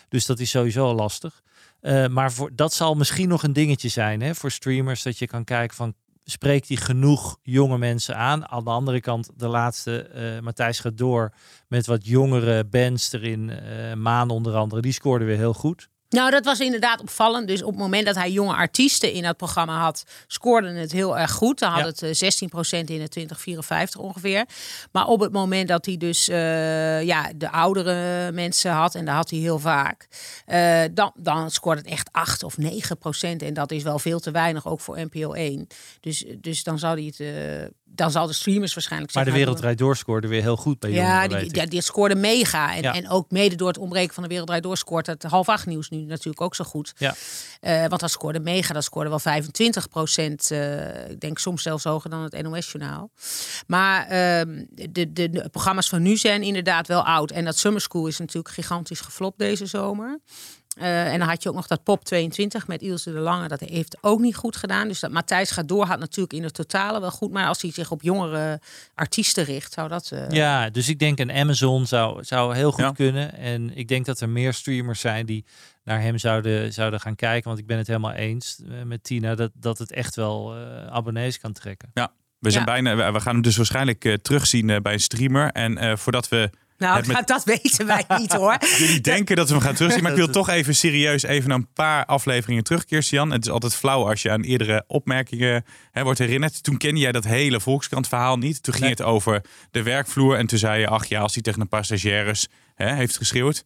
Dus dat is sowieso al lastig. Eh, maar voor, dat zal misschien nog een dingetje zijn hè, voor streamers. Dat je kan kijken van spreekt hij genoeg jonge mensen aan? Aan de andere kant, de laatste, eh, Matthijs gaat door met wat jongere bands erin. eh Maan onder andere, die scoorde weer heel goed. Nou, dat was inderdaad opvallend. Dus op het moment dat hij jonge artiesten in dat programma had, scoorde het heel erg goed. Dan had Ja. het eh, 16% in de 2054 ongeveer. Maar op het moment dat hij dus eh, ja, de oudere mensen had, en dat had hij heel vaak, eh, dan, dan scoorde het echt 8 of 9%. En dat is wel veel te weinig, ook voor NPO 1. Dus, dus dan zou hij het. eh, dan zal de streamers waarschijnlijk Maar de zeggen, Wereldrijd Door scoorde weer heel goed bij ja, jongeren, die, die, die scoorde mega. En, Ja. en ook mede door het ontbreken van de Wereldrijd Door scoort het half acht nieuws nu natuurlijk ook zo goed. Ja. Eh, want dat scoorde mega, dat scoorde wel 25 procent. ik denk soms zelfs hoger dan het NOS-journaal. Maar ehm, de, de, de programma's van nu zijn inderdaad wel oud. En dat Summer School is natuurlijk gigantisch geflopt deze zomer. Eh, en dan had je ook nog dat Pop 22 met Ilse de Lange. Dat heeft ook niet goed gedaan. Dus dat Matthijs gaat door had natuurlijk in het totale wel goed. Maar als hij zich op jongere artiesten richt, zou dat... eh, Ja, dus ik denk een Amazon zou, zou heel goed Ja. kunnen. En ik denk dat er meer streamers zijn die naar hem zouden, zouden gaan kijken. Want ik ben het helemaal eens eh, met Tina dat, dat het echt wel eh, abonnees kan trekken. We, zijn Ja. bijna, we- gaan hem dus waarschijnlijk terugzien bij een streamer. En eh, voordat we Nou, met- dat, weten wij niet hoor. jullie denken dat we hem gaan terugzien. Maar ik wil toch even serieus even naar een paar afleveringen terug, Kirstian. Het is altijd flauw als je aan eerdere opmerkingen hè, wordt herinnerd. Toen kende jij dat hele Volkskrant verhaal niet. Toen ging Nee. het over de werkvloer. En toen zei je, ach ja, als hij tegen een paar stagiaires hè, heeft geschreeuwd.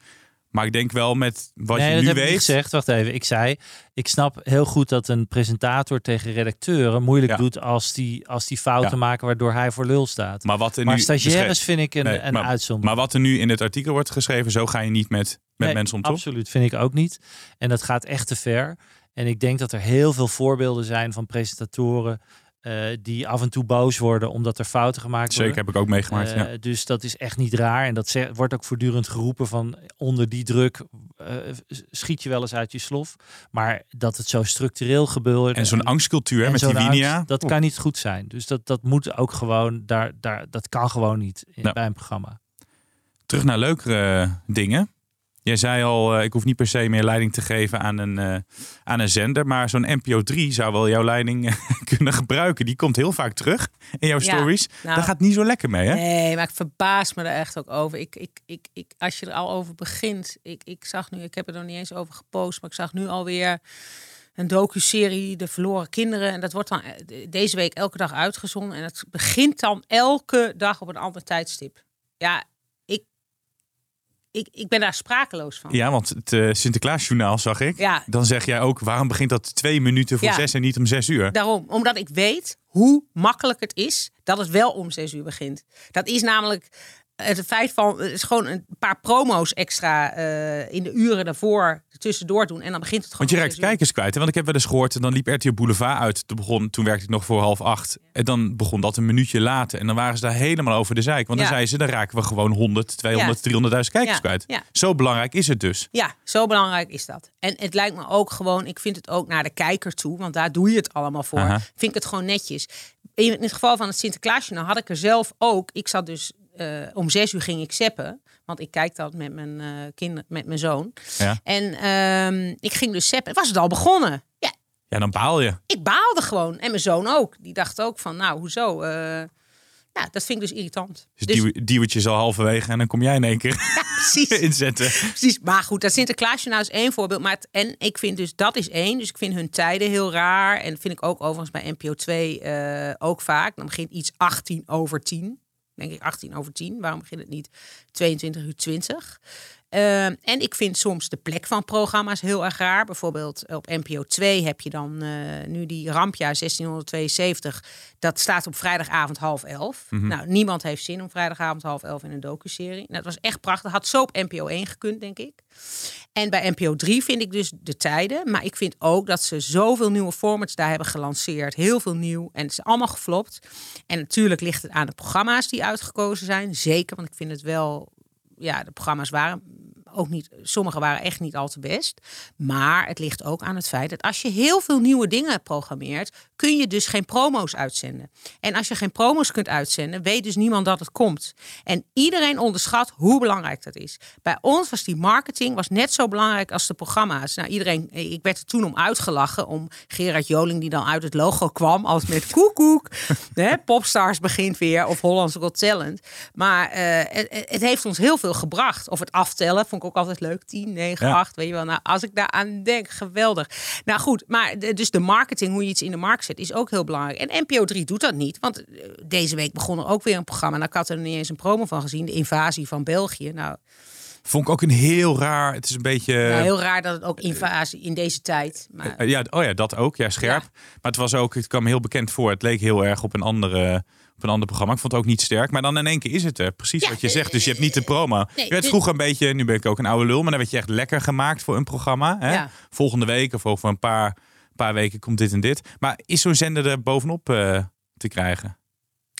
Maar ik denk wel met wat nee, je dat nu heb weet. gezegd. Wacht even. Ik zei, ik snap heel goed dat een presentator tegen redacteuren moeilijk Ja. doet als die, als die fouten Ja. maken waardoor hij voor lul staat. Maar, Maar wat er nu stagiaires vind ik een, Nee, een maar- uitzondering. Maar wat er nu in het artikel wordt geschreven, zo ga je niet met, met Nee, mensen om, toch? Absoluut, vind ik ook niet. En dat gaat echt te ver. En ik denk dat er heel veel voorbeelden zijn van presentatoren eh, die af en toe boos worden omdat er fouten gemaakt Zeker, worden. heb ik ook meegemaakt. Eh, ja. Dus dat is echt niet raar. En dat wordt ook voortdurend geroepen van onder die druk eh, schiet je wel eens uit je slof. Maar dat het zo structureel gebeurt. En zo'n angstcultuur en met die Winia. dat kan niet goed zijn. Dus dat, dat moet ook gewoon, daar, daar, dat kan gewoon niet in, bij een programma. Terug naar leukere dingen. Jij zei al, eh, ik hoef niet per se meer leiding te geven aan een, eh, aan een zender. Maar zo'n NPO 3 zou wel jouw leiding eh, kunnen gebruiken. Die komt heel vaak terug in jouw stories. nou- Daar gaat niet zo lekker mee, hè? Nee, maar ik verbaas me er echt ook over. Ik, ik, ik, ik, als je er al over begint. Ik, ik zag nu, ik heb er nog niet eens over gepost, maar ik zag nu alweer een docu-serie, De Verloren Kinderen. En dat wordt dan deze week elke dag uitgezonden. En het begint dan elke dag op een ander tijdstip. Ja, ik, ik, ben daar sprakeloos van. Ja, want het eh, Sinterklaasjournaal zag ik. Ja. Dan zeg jij ook, waarom begint dat twee minuten voor Ja. zes en niet om zes uur? Daarom, omdat ik weet hoe makkelijk het is dat het wel om zes uur begint. Dat is namelijk het feit van, het is gewoon een paar promo's extra eh, in de uren daarvoor tussendoor doen en dan begint het gewoon Want je raakt kijkers kwijt. Hè? Want ik heb wel eens gehoord, en dan liep RTL Boulevard uit. Toen, begon, toen werkte ik nog voor half acht. En dan begon dat een minuutje later. En dan waren ze daar helemaal over de zeik. Want dan Ja. zeiden ze, dan raken we gewoon 100, 200, 300.000 kijkers Ja, kwijt. Zo belangrijk is het dus. Ja, zo belangrijk is dat. En het lijkt me ook gewoon, ik vind het ook naar de kijker toe, want daar doe je het allemaal voor. Aha. Vind ik het gewoon netjes. In het geval van het Sinterklaasje, nou had ik er zelf ook. Ik zat dus eh, om zes uur ging ik zeppen, want ik kijk dat met mijn kinderen, met mijn zoon. Ja. En ehm, ik ging dus zeppen. Was het al begonnen? Ja, Ja, dan baal je. ik baalde gewoon. En mijn zoon ook. Die dacht ook van, nou, hoezo? Eh, ja, dat vind ik dus irritant. Dus, Dus, die duwtje is al halverwege en dan kom jij in één keer precies. inzetten. Precies, maar goed, dat Sinterklaasje nou is één voorbeeld. Maar het, en ik vind dus, dat is één. Dus ik vind hun tijden heel raar. En dat vind ik ook overigens bij NPO 2 eh, ook vaak. Dan begint iets 18 over 10. Denk ik 18 over 10. Waarom begint het niet 22 uur 20? Eh, en ik vind soms de plek van programma's heel erg raar. Bijvoorbeeld op NPO 2 heb je dan eh, nu die Rampja 1672. Dat staat op vrijdagavond half elf. Nou, niemand heeft zin om vrijdagavond half elf in een docuserie. Nou, dat was echt prachtig. Had zo op NPO 1 gekund, denk ik. En bij NPO 3 vind ik dus de tijden. Maar ik vind ook dat ze zoveel nieuwe formats daar hebben gelanceerd. Heel veel nieuw. En het is allemaal geflopt. En natuurlijk ligt het aan de programma's die uitgekozen zijn. Zeker, want ik vind het wel... Ja, de programma's waren ook niet, sommige waren echt niet al te best. Maar het ligt ook aan het feit dat als je heel veel nieuwe dingen programmeert, kun je dus geen promo's uitzenden. En als je geen promo's kunt uitzenden, weet dus niemand dat het komt. En iedereen onderschat hoe belangrijk dat is. Bij ons was die marketing was net zo belangrijk als de programma's. Nou, iedereen, ik werd er toen om uitgelachen om Gerard Joling die dan uit het logo kwam als met koekoek. Hè, Popstars begint weer of Hollandse Got Talent. Maar eh, het, het heeft ons heel veel gebracht. Of het aftellen vond ik ook altijd leuk. 10, 9, Ja. 8, weet je wel. Nou, als ik daar aan denk, geweldig. Nou goed, maar de- dus de marketing, hoe je iets in de markt zet, is ook heel belangrijk. En NPO 3 doet dat niet. Want eh, deze week begon er ook weer een programma. Nou, ik had er niet eens een promo van gezien. De invasie van België. Nou, Vond ik ook een heel raar. Het is een beetje. nou, heel raar dat het ook invasie in deze tijd. Maar, Eh, ja, oh ja, dat ook. Ja, scherp. Ja. Maar het was ook, het kwam heel bekend voor. Het leek heel erg op een andere. Op een ander programma. Ik vond het ook niet sterk. Maar dan in één keer is het er. Precies Ja, wat je zegt. Dus je hebt niet de promo. je werd dit- vroeger een beetje. Nu ben ik ook een oude lul. Maar dan werd je echt lekker gemaakt voor een programma. Hè? Ja. Volgende week of over een paar, paar weken komt dit en dit. Maar is zo'n zender er bovenop eh, te krijgen?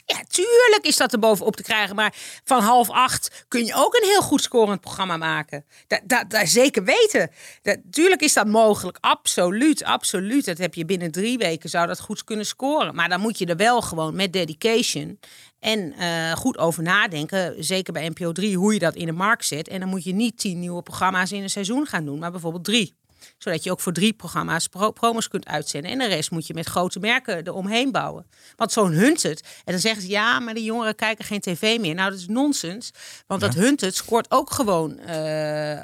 Ja, tuurlijk is dat er bovenop te krijgen. Maar van half acht kun je ook een heel goed scorend programma maken. Dat, dat, zeker weten. Dat, tuurlijk is dat mogelijk. Absoluut, absoluut. Dat heb je binnen drie weken zou dat goed kunnen scoren. Maar dan moet je er wel gewoon met dedication en eh, goed over nadenken. Zeker bij NPO 3, hoe je dat in de markt zet. En dan moet je niet tien nieuwe programma's in een seizoen gaan doen, maar bijvoorbeeld drie zodat je ook voor drie programma's pro- promos kunt uitzenden. En de rest moet je met grote merken eromheen bouwen. Want zo'n Hunted. En dan zeggen ze ja, maar de jongeren kijken geen tv meer. Nou, dat is nonsens. Want dat Hunted scoort ook gewoon eh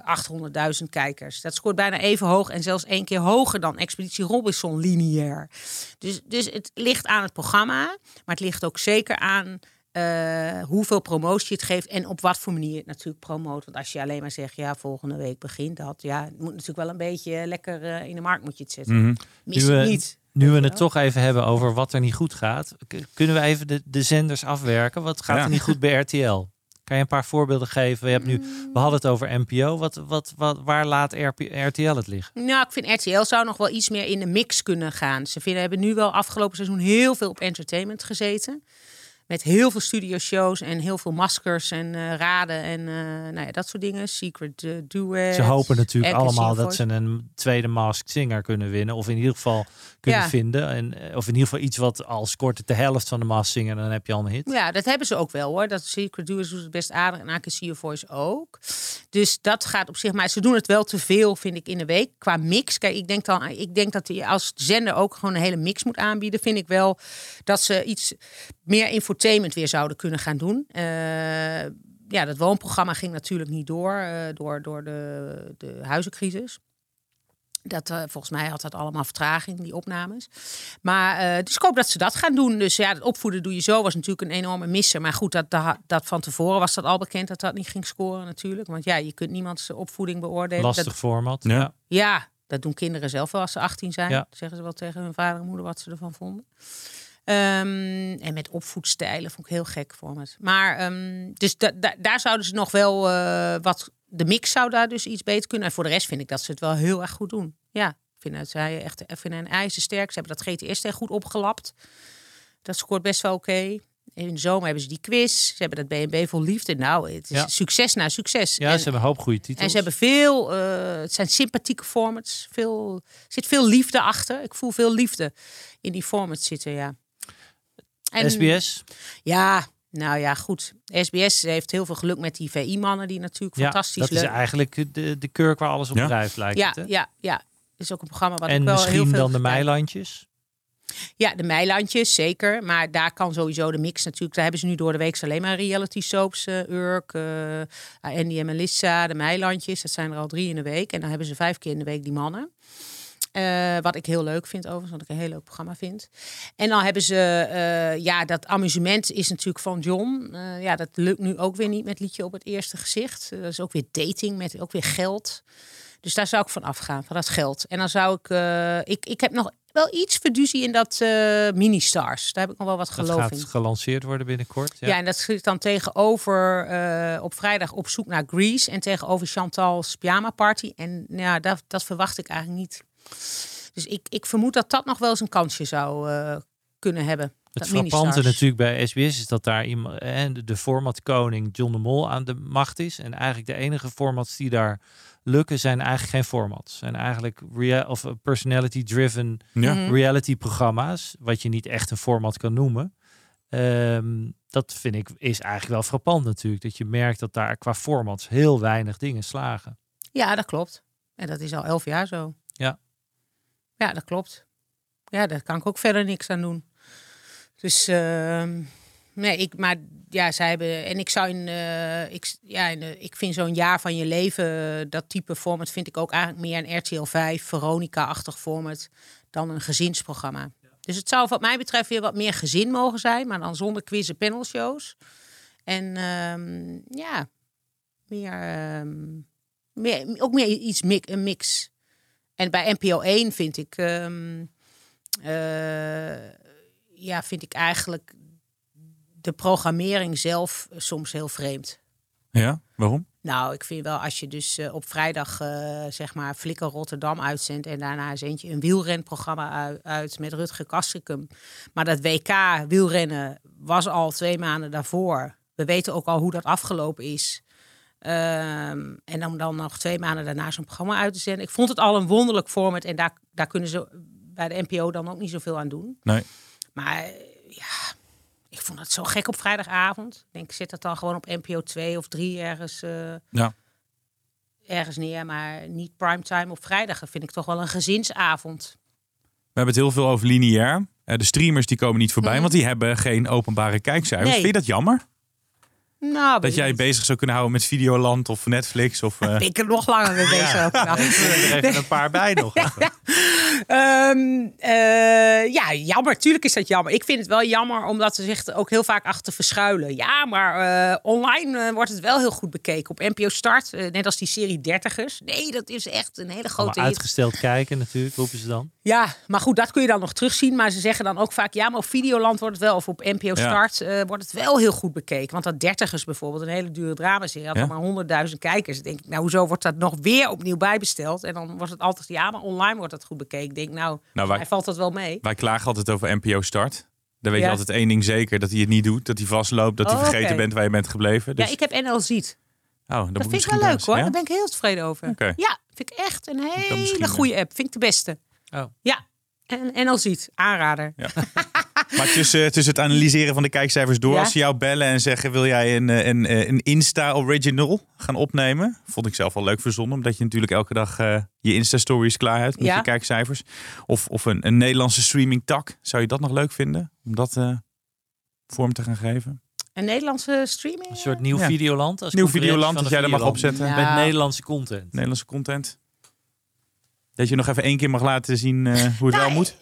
800.000 kijkers. Dat scoort bijna even hoog en zelfs één keer hoger dan Expeditie Robinson lineair. Dus, dus het ligt aan het programma. Maar het ligt ook zeker aan eh, hoeveel promotie je het geeft en op wat voor manier je het natuurlijk promoot. Want als je alleen maar zegt, ja, volgende week begint dat. Ja, het moet natuurlijk wel een beetje lekker eh, in de markt moet je het zetten. Mis Nu, het eh, niet. Nu we het toch even hebben over wat er niet goed gaat, kunnen we even de, de zenders afwerken? Wat gaat Ja. er niet goed bij RTL? Kan je een paar voorbeelden geven? We, hebben nu, we hadden het over NPO. Wat, wat, wat, waar laat RP RTL het liggen? Nou, ik vind RTL zou nog wel iets meer in de mix kunnen gaan. Ze vinden, hebben nu wel afgelopen seizoen heel veel op entertainment gezeten. Met heel veel studioshows en heel veel maskers en eh, raden en eh, nou ja, dat soort dingen. Secret uh, Duet. Ze hopen natuurlijk allemaal dat ze een tweede Masked Singer kunnen winnen. Of in ieder geval kunnen Ja. vinden. En, eh, of in ieder geval iets wat al scoort het de helft van de Masked Singer. Dan heb je al een hit. Ja, dat hebben ze ook wel hoor. Dat Secret Duet doet het best aardig en I Can See Your Voice ook. Dus dat gaat op zich, maar ze doen het wel te veel, vind ik, in de week. Qua mix. Kijk, ik denk, dan, ik denk dat je als zender ook gewoon een hele mix moet aanbieden. Vind ik wel dat ze iets meer infotainment weer zouden kunnen gaan doen. Eh, ja, dat woonprogramma ging natuurlijk niet door, eh, door, door de, de huizencrisis. Dat, eh, volgens mij had dat allemaal vertraging, die opnames. Maar eh, dus ik hoop dat ze dat gaan doen. Dus ja, het opvoeden doe je zo was natuurlijk een enorme misser. Maar goed, dat, dat, dat van tevoren was dat al bekend dat dat niet ging scoren natuurlijk. Want ja, je kunt niemands opvoeding beoordelen. Lastig Dat, format. Ja. Ja. dat doen kinderen zelf wel als ze 18 zijn. Ja. Zeggen ze wel tegen hun vader en moeder wat ze ervan vonden. Ehm, en met opvoedstijlen vond ik heel gek voor me. Maar ehm, dus da- da- daar zouden ze nog wel eh, wat. De mix zou daar dus iets beter kunnen. En voor de rest vind ik dat ze het wel heel erg goed doen. Ja, ik vind dat zij echt vind hen ijzersterk. Ze hebben dat GTS goed opgelapt. Dat scoort best wel oké. In de zomer hebben ze die quiz. Ze hebben dat BNB vol liefde. Nou, het is Ja. succes na succes. Ja, En- ze hebben een hoop goede titels. en ze hebben veel, eh, het zijn sympathieke formats. Veel, er zit veel liefde achter. Ik voel veel liefde in die formats zitten, ja. En- SBS. Ja, nou ja, goed. SBS heeft heel veel geluk met die VI-mannen, die natuurlijk Ja, fantastisch dat is leuk eigenlijk de, de kurk waar alles op Ja. drijft lijkt Ja, het. hè? ja, ja. Is ook een programma wat ik En wel heel misschien veel dan de. Meilandjes. Ja, de Meilandjes, zeker. Maar daar kan sowieso de mix natuurlijk. Daar hebben ze nu door de week alleen maar reality soaps. eh Urk, eh, Andy en Melissa, de Meilandjes. Dat zijn er al drie in de week. En dan hebben ze vijf keer in de week die mannen. Eh, wat ik heel leuk vind overigens, wat ik een heel leuk programma vind. En dan hebben ze, eh, ja, dat amusement is natuurlijk van John. Eh, ja, dat lukt nu ook weer niet met liedje op het eerste gezicht. Dat is ook weer dating met ook weer geld. Dus daar zou ik van afgaan, van dat geld. En dan zou ik, ik, ik heb nog wel iets verduzie in dat mini-stars. Daar heb ik nog wel wat Dat geloof gaat in. gelanceerd worden binnenkort. Ja. en dat zit dan tegenover op vrijdag op zoek naar Grease en tegenover Chantal's pyjama party. En ja, dat, dat verwacht ik eigenlijk niet. Dus ik, ik vermoed dat dat nog wel eens een kansje zou eh, kunnen hebben. Het frappante natuurlijk bij SBS is dat daar iemand, hè, de, formatkoning John de Mol aan de macht is. En eigenlijk de enige formats die daar lukken zijn eigenlijk geen formats. Zijn eigenlijk of personality-driven Ja. Mhm. reality programma's, wat je niet echt een format kan noemen. Ehm, dat vind ik is eigenlijk wel frappant natuurlijk. Dat je merkt dat daar qua formats heel weinig dingen slagen. Ja, dat klopt. En dat is al elf jaar zo. Ja. Ja, dat klopt. Ja, daar kan ik ook verder niks aan doen. Dus ehm, nee, ik, maar ja, zij hebben en ik zou in, eh, ik, ja, in, de- ik vind zo'n jaar van je leven eh, dat type format vind ik ook eigenlijk meer een RTL 5 Veronica-achtig format dan een gezinsprogramma. Dus het zou wat mij betreft weer wat meer gezin mogen zijn, maar dan zonder quiz en panelshows. En ehm, ja, meer, ehm, meer, ook meer iets mi- een mix. En bij NPO 1 vind ik, ehm, eh, ja, vind ik eigenlijk de programmering zelf soms heel vreemd. Ja, waarom? Nou, ik vind wel als je dus eh, op vrijdag eh, zeg maar Flikker Rotterdam uitzendt en daarna eens eentje een wielrenprogramma uit, uit met Rutger Kastrikum. Maar dat WK wielrennen was al twee maanden daarvoor. We weten ook al hoe dat afgelopen is. Ehm, en om dan nog twee maanden daarna zo'n programma uit te zenden. Ik vond het al een wonderlijk format en daar, daar kunnen ze bij de NPO dan ook niet zoveel aan doen. Nee. Maar eh, ja, ik vond het zo gek op vrijdagavond. Ik denk, zet dat dan gewoon op NPO 2 of 3 ergens, eh, Ja. ergens neer. Maar niet primetime op vrijdag. Dat vind ik toch wel een gezinsavond. We hebben het heel veel over lineair. Eh, de streamers die komen niet voorbij, want die hebben geen openbare kijkcijfers. Mhm. Nee. Vind je dat jammer? Nou, Dat jij niet. bezig zou kunnen houden met Videoland of Netflix? Of, eh, Ben ik er nog langer mee bezig. Nou. Er even een paar bij nog. Ehm, eh, ja, jammer. Tuurlijk is dat jammer. Ik vind het wel jammer omdat ze zich ook heel vaak achter verschuilen. Ja, maar eh, online eh, wordt het wel heel goed bekeken. Op NPO Start, eh, net als die serie Dertigers. Nee, dat is echt een hele grote hit. uitgesteld kijken natuurlijk, roepen ze dan. Ja, maar goed, dat kun je dan nog terugzien. Maar ze zeggen dan ook vaak, ja, maar op Videoland wordt het wel, of op NPO Ja. Start eh, wordt het wel heel goed bekeken. Want dat Bijvoorbeeld, een hele dure dramaserie, had Ja. maar honderdduizend kijkers. Dan denk ik, nou, hoezo wordt dat nog weer opnieuw bijbesteld? En dan wordt het altijd, ja, maar online wordt dat goed bekeken. Ik denk, nou, Nou, wij- hij valt dat wel mee. wij klagen altijd over NPO Start. Dan weet je Ja. altijd één ding zeker, dat hij het niet doet. Dat hij vastloopt, dat hij Oh, vergeten oké. bent waar je bent gebleven. Dus, Ja, ik heb NL Ziet. oh, Dat vind ik misschien wel leuk hoor. ja? Daar ben ik heel tevreden over. Oké. Ja, vind ik echt een hele eh, goede app. Vind ik de beste. Oh. Ja, en NL Ziet. Aanrader. Maar tussen, tussen het analyseren van de kijkcijfers door, Ja. als ze jou bellen en zeggen: wil jij een, eh, een, eh, een Insta-original gaan opnemen? Vond ik zelf wel leuk verzonnen, omdat je natuurlijk elke dag eh, je Insta-stories klaar hebt met Ja. je kijkcijfers. Of, of een, een Nederlandse streaming-tak. Zou je dat nog leuk vinden? Om dat eh, vorm te gaan geven? Een Nederlandse streaming? Een soort nieuw Ja. Videoland. Als Nieuw Videoland, dat jij dat mag opzetten. Ja. Met Nederlandse content. Nederlandse content. Dat je nog even één keer mag laten zien eh, hoe het wel Nou, moet.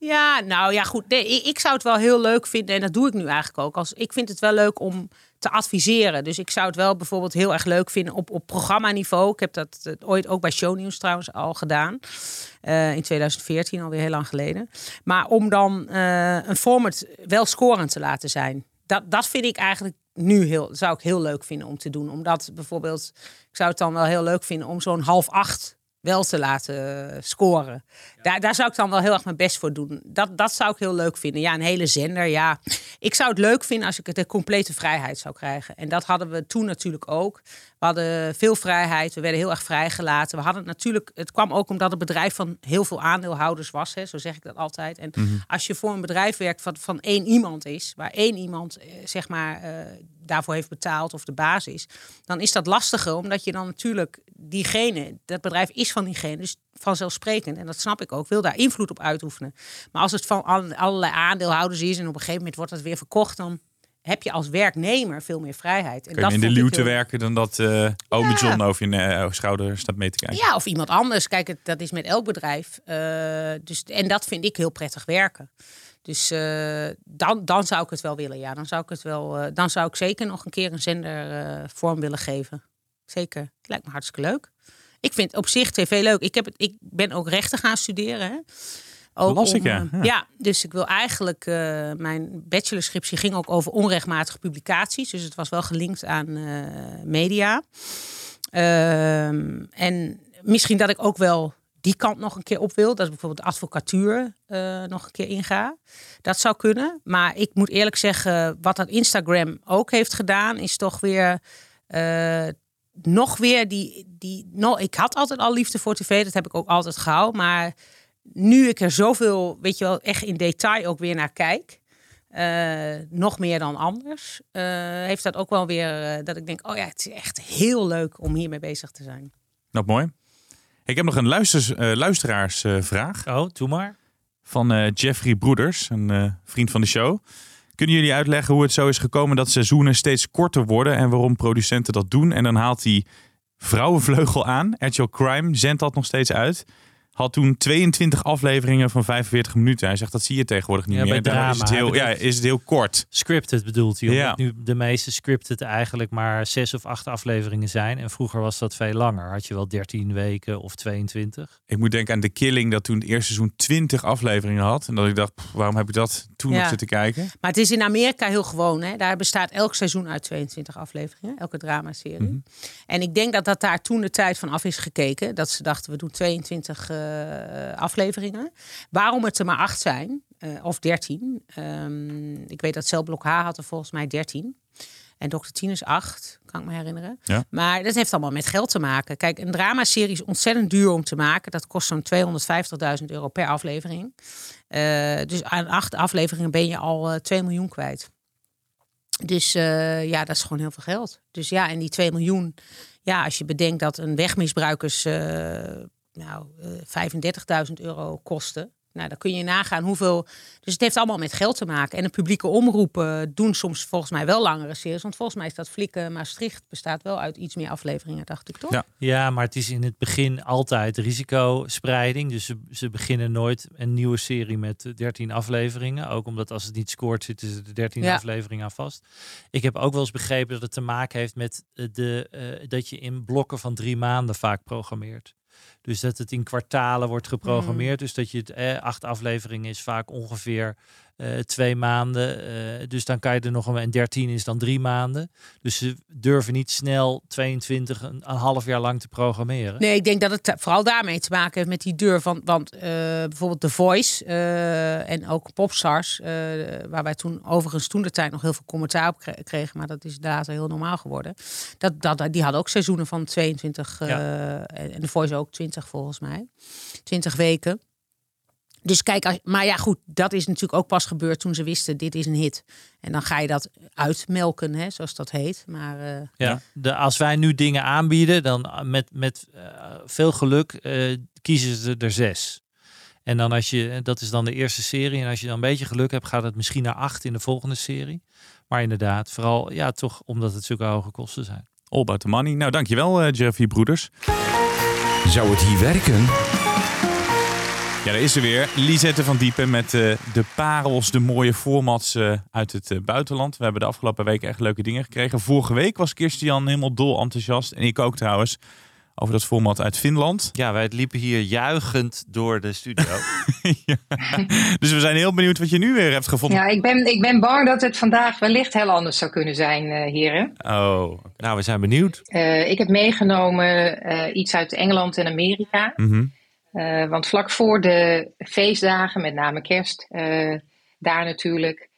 Ja, nou ja, goed. Nee, ik, zou het wel heel leuk vinden, en dat doe ik nu eigenlijk ook. Als, ik vind het wel leuk om te adviseren. Dus ik zou het wel bijvoorbeeld heel erg leuk vinden op, op programmaniveau. Ik heb dat eh, ooit ook bij Shownieuws trouwens al gedaan. Eh, in 2014, alweer heel lang geleden. Maar om dan eh, een format wel scorend te laten zijn. Dat, dat vind ik eigenlijk nu heel, zou ik heel leuk vinden om te doen. Omdat bijvoorbeeld, ik zou het dan wel heel leuk vinden om zo'n half acht wel te laten eh, scoren. Daar, daar zou ik dan wel heel erg mijn best voor doen. Dat, dat zou ik heel leuk vinden. Ja, een hele zender, ja. Ik zou het leuk vinden als ik het de complete vrijheid zou krijgen. En dat hadden we toen natuurlijk ook. We hadden veel vrijheid, we werden heel erg vrijgelaten. We hadden natuurlijk, het kwam ook omdat het bedrijf van heel veel aandeelhouders was. Hè, zo zeg ik dat altijd. En als je voor een bedrijf werkt wat van één iemand is, waar één iemand eh, zeg maar eh, daarvoor heeft betaald of de basis, dan is dat lastiger, omdat je dan natuurlijk diegene, dat bedrijf is van diegene, dus vanzelfsprekend, en dat snap ik ook, wil daar invloed op uitoefenen. Maar als het van alle- allerlei aandeelhouders is en op een gegeven moment wordt het weer verkocht, dan heb je als werknemer veel meer vrijheid. En Kun je in de luwte heel- werken dan dat ome Ja. John over je eh, schouder staat mee te kijken. Ja, of iemand anders. Kijk, dat is met elk bedrijf. Eh, dus, en dat vind ik heel prettig werken. Dus dan, dan zou ik het wel willen. Ja, dan zou ik het wel. dan zou ik zeker nog een keer een zender vorm willen geven. Zeker. Het lijkt me hartstikke leuk. Ik vind op zich tv leuk. Ik, heb het, ik ben ook rechten gaan studeren. Hè. Ook las ik, ja. eh, Ja. ja, dus ik wil eigenlijk. eh, mijn bachelorscriptie ging ook over onrechtmatige publicaties. Dus het was wel gelinkt aan eh, media. Ehm, en misschien dat ik ook wel die kant nog een keer op wil. Dat ik bijvoorbeeld advocatuur nog een keer inga. Dat zou kunnen. Maar ik moet eerlijk zeggen, wat dat Instagram ook heeft gedaan, is toch weer. Nog weer die. die no, ik had altijd al liefde voor tv, dat heb ik ook altijd gehouden. Maar nu ik er zoveel, weet je wel, echt in detail ook weer naar kijk. eh, nog meer dan anders. eh, heeft dat ook wel weer eh, dat ik denk: oh ja, het is echt heel leuk om hiermee bezig te zijn. Nou, mooi. Ik heb nog een luisters, eh, luisteraarsvraag Oh, doe maar. van eh, Jeffrey Broeders, een eh, vriend van de show. Kunnen jullie uitleggen hoe het zo is gekomen dat seizoenen steeds korter worden en waarom producenten dat doen? En dan haalt hij Vrouwenvleugel aan. RTL Crime zendt dat nog steeds uit. Had toen 22 afleveringen van 45 minuten. Hij zegt dat zie je tegenwoordig niet Ja, meer. bij Daarom is het drama, heel, ja, is het heel kort. Scripted bedoelt hij. Omdat Ja. nu de meeste scripted eigenlijk maar zes of acht afleveringen zijn. En vroeger was dat veel langer. Had je wel 13 weken of 22. Ik moet denken aan The Killing, dat toen het eerste seizoen 20 afleveringen had. En dat ik dacht, pff, waarom heb ik dat toen Ja. nog zitten kijken? Maar het is in Amerika heel gewoon. Hè? Daar bestaat elk seizoen uit 22 afleveringen, elke dramaserie. Mhm. En ik denk dat dat daar toen de tijd van af is gekeken. Dat ze dachten, we doen 22 eh, afleveringen. Waarom het er maar acht zijn, eh, of 13. Ehm, ik weet dat Celblok H had er volgens mij 13. En Dr. Tien is 8, kan ik me herinneren. Ja. Maar dat heeft allemaal met geld te maken. Kijk, een dramaserie is ontzettend duur om te maken. Dat kost zo'n 250.000 euro per aflevering. Eh, dus aan acht afleveringen ben je al eh 2 miljoen kwijt. Dus eh, ja, dat is gewoon heel veel geld. Dus ja, en die 2 miljoen, ja, als je bedenkt dat een wegmisbruikers eh nou, eh 35.000 euro kosten. Nou, dan kun je nagaan hoeveel. Dus het heeft allemaal met geld te maken. En de publieke omroepen doen soms volgens mij wel langere series. Want volgens mij is dat Flikken Maastricht bestaat wel uit iets meer afleveringen, dacht ik toch? Ja. Ja, maar het is in het begin altijd risicospreiding. Dus ze, ze beginnen nooit een nieuwe serie met eh, 13 afleveringen. Ook omdat als het niet scoort, zitten ze de 13 Ja. afleveringen aan vast. Ik heb ook wel eens begrepen dat het te maken heeft met eh, de, eh, dat je in blokken van drie maanden vaak programmeert. Dus dat het in kwartalen wordt geprogrammeerd. Dus dat je het eh, acht afleveringen is vaak ongeveer eh, twee maanden. eh, dus dan kan je er nog een en 13 is dan drie maanden. Dus ze durven niet snel 22 een, een half jaar lang te programmeren. Nee, ik denk dat het ta- vooral daarmee te maken heeft met die deur. van want eh, bijvoorbeeld The Voice eh, en ook Popstars, eh, waar wij toen overigens toen de tijd nog heel veel commentaar op kre- kregen, maar dat is later heel normaal geworden. Dat, dat, die hadden ook seizoenen van 22 eh, en en The Voice ook 20 volgens mij. 20 weken. Dus kijk, als- maar ja goed, dat is natuurlijk ook pas gebeurd toen ze wisten dit is een hit. En dan ga je dat uitmelken, hè, zoals dat heet. Maar eh, Ja. De, als wij nu dingen aanbieden, dan eh, met, met eh, veel geluk eh, kiezen ze er zes. En dan als je, dat is dan de eerste serie. En als je dan een beetje geluk hebt, gaat het misschien naar acht in de volgende serie. Maar inderdaad, vooral ja, toch omdat het zulke hoge kosten zijn. All about the money. Nou, dankjewel eh Jeffrey Broeders. Zou het hier werken? Ja, daar is ze weer. Lisette van Diepen met eh, de parels, de mooie formats eh, uit het eh, buitenland. We hebben de afgelopen weken echt leuke dingen gekregen. Vorige week was Kirstian helemaal dol enthousiast. En ik ook trouwens. Over dat format uit Finland. Ja, wij liepen hier juichend door de studio. Ja. Dus we zijn heel benieuwd wat je nu weer hebt gevonden. Ja, ik ben, ik ben bang dat het vandaag wellicht heel anders zou kunnen zijn, eh, heren. Oh, nou, we zijn benieuwd. Eh, ik heb meegenomen eh, iets uit Engeland en Amerika. Mhm. Eh, want vlak voor de feestdagen, met name kerst, eh, daar natuurlijk,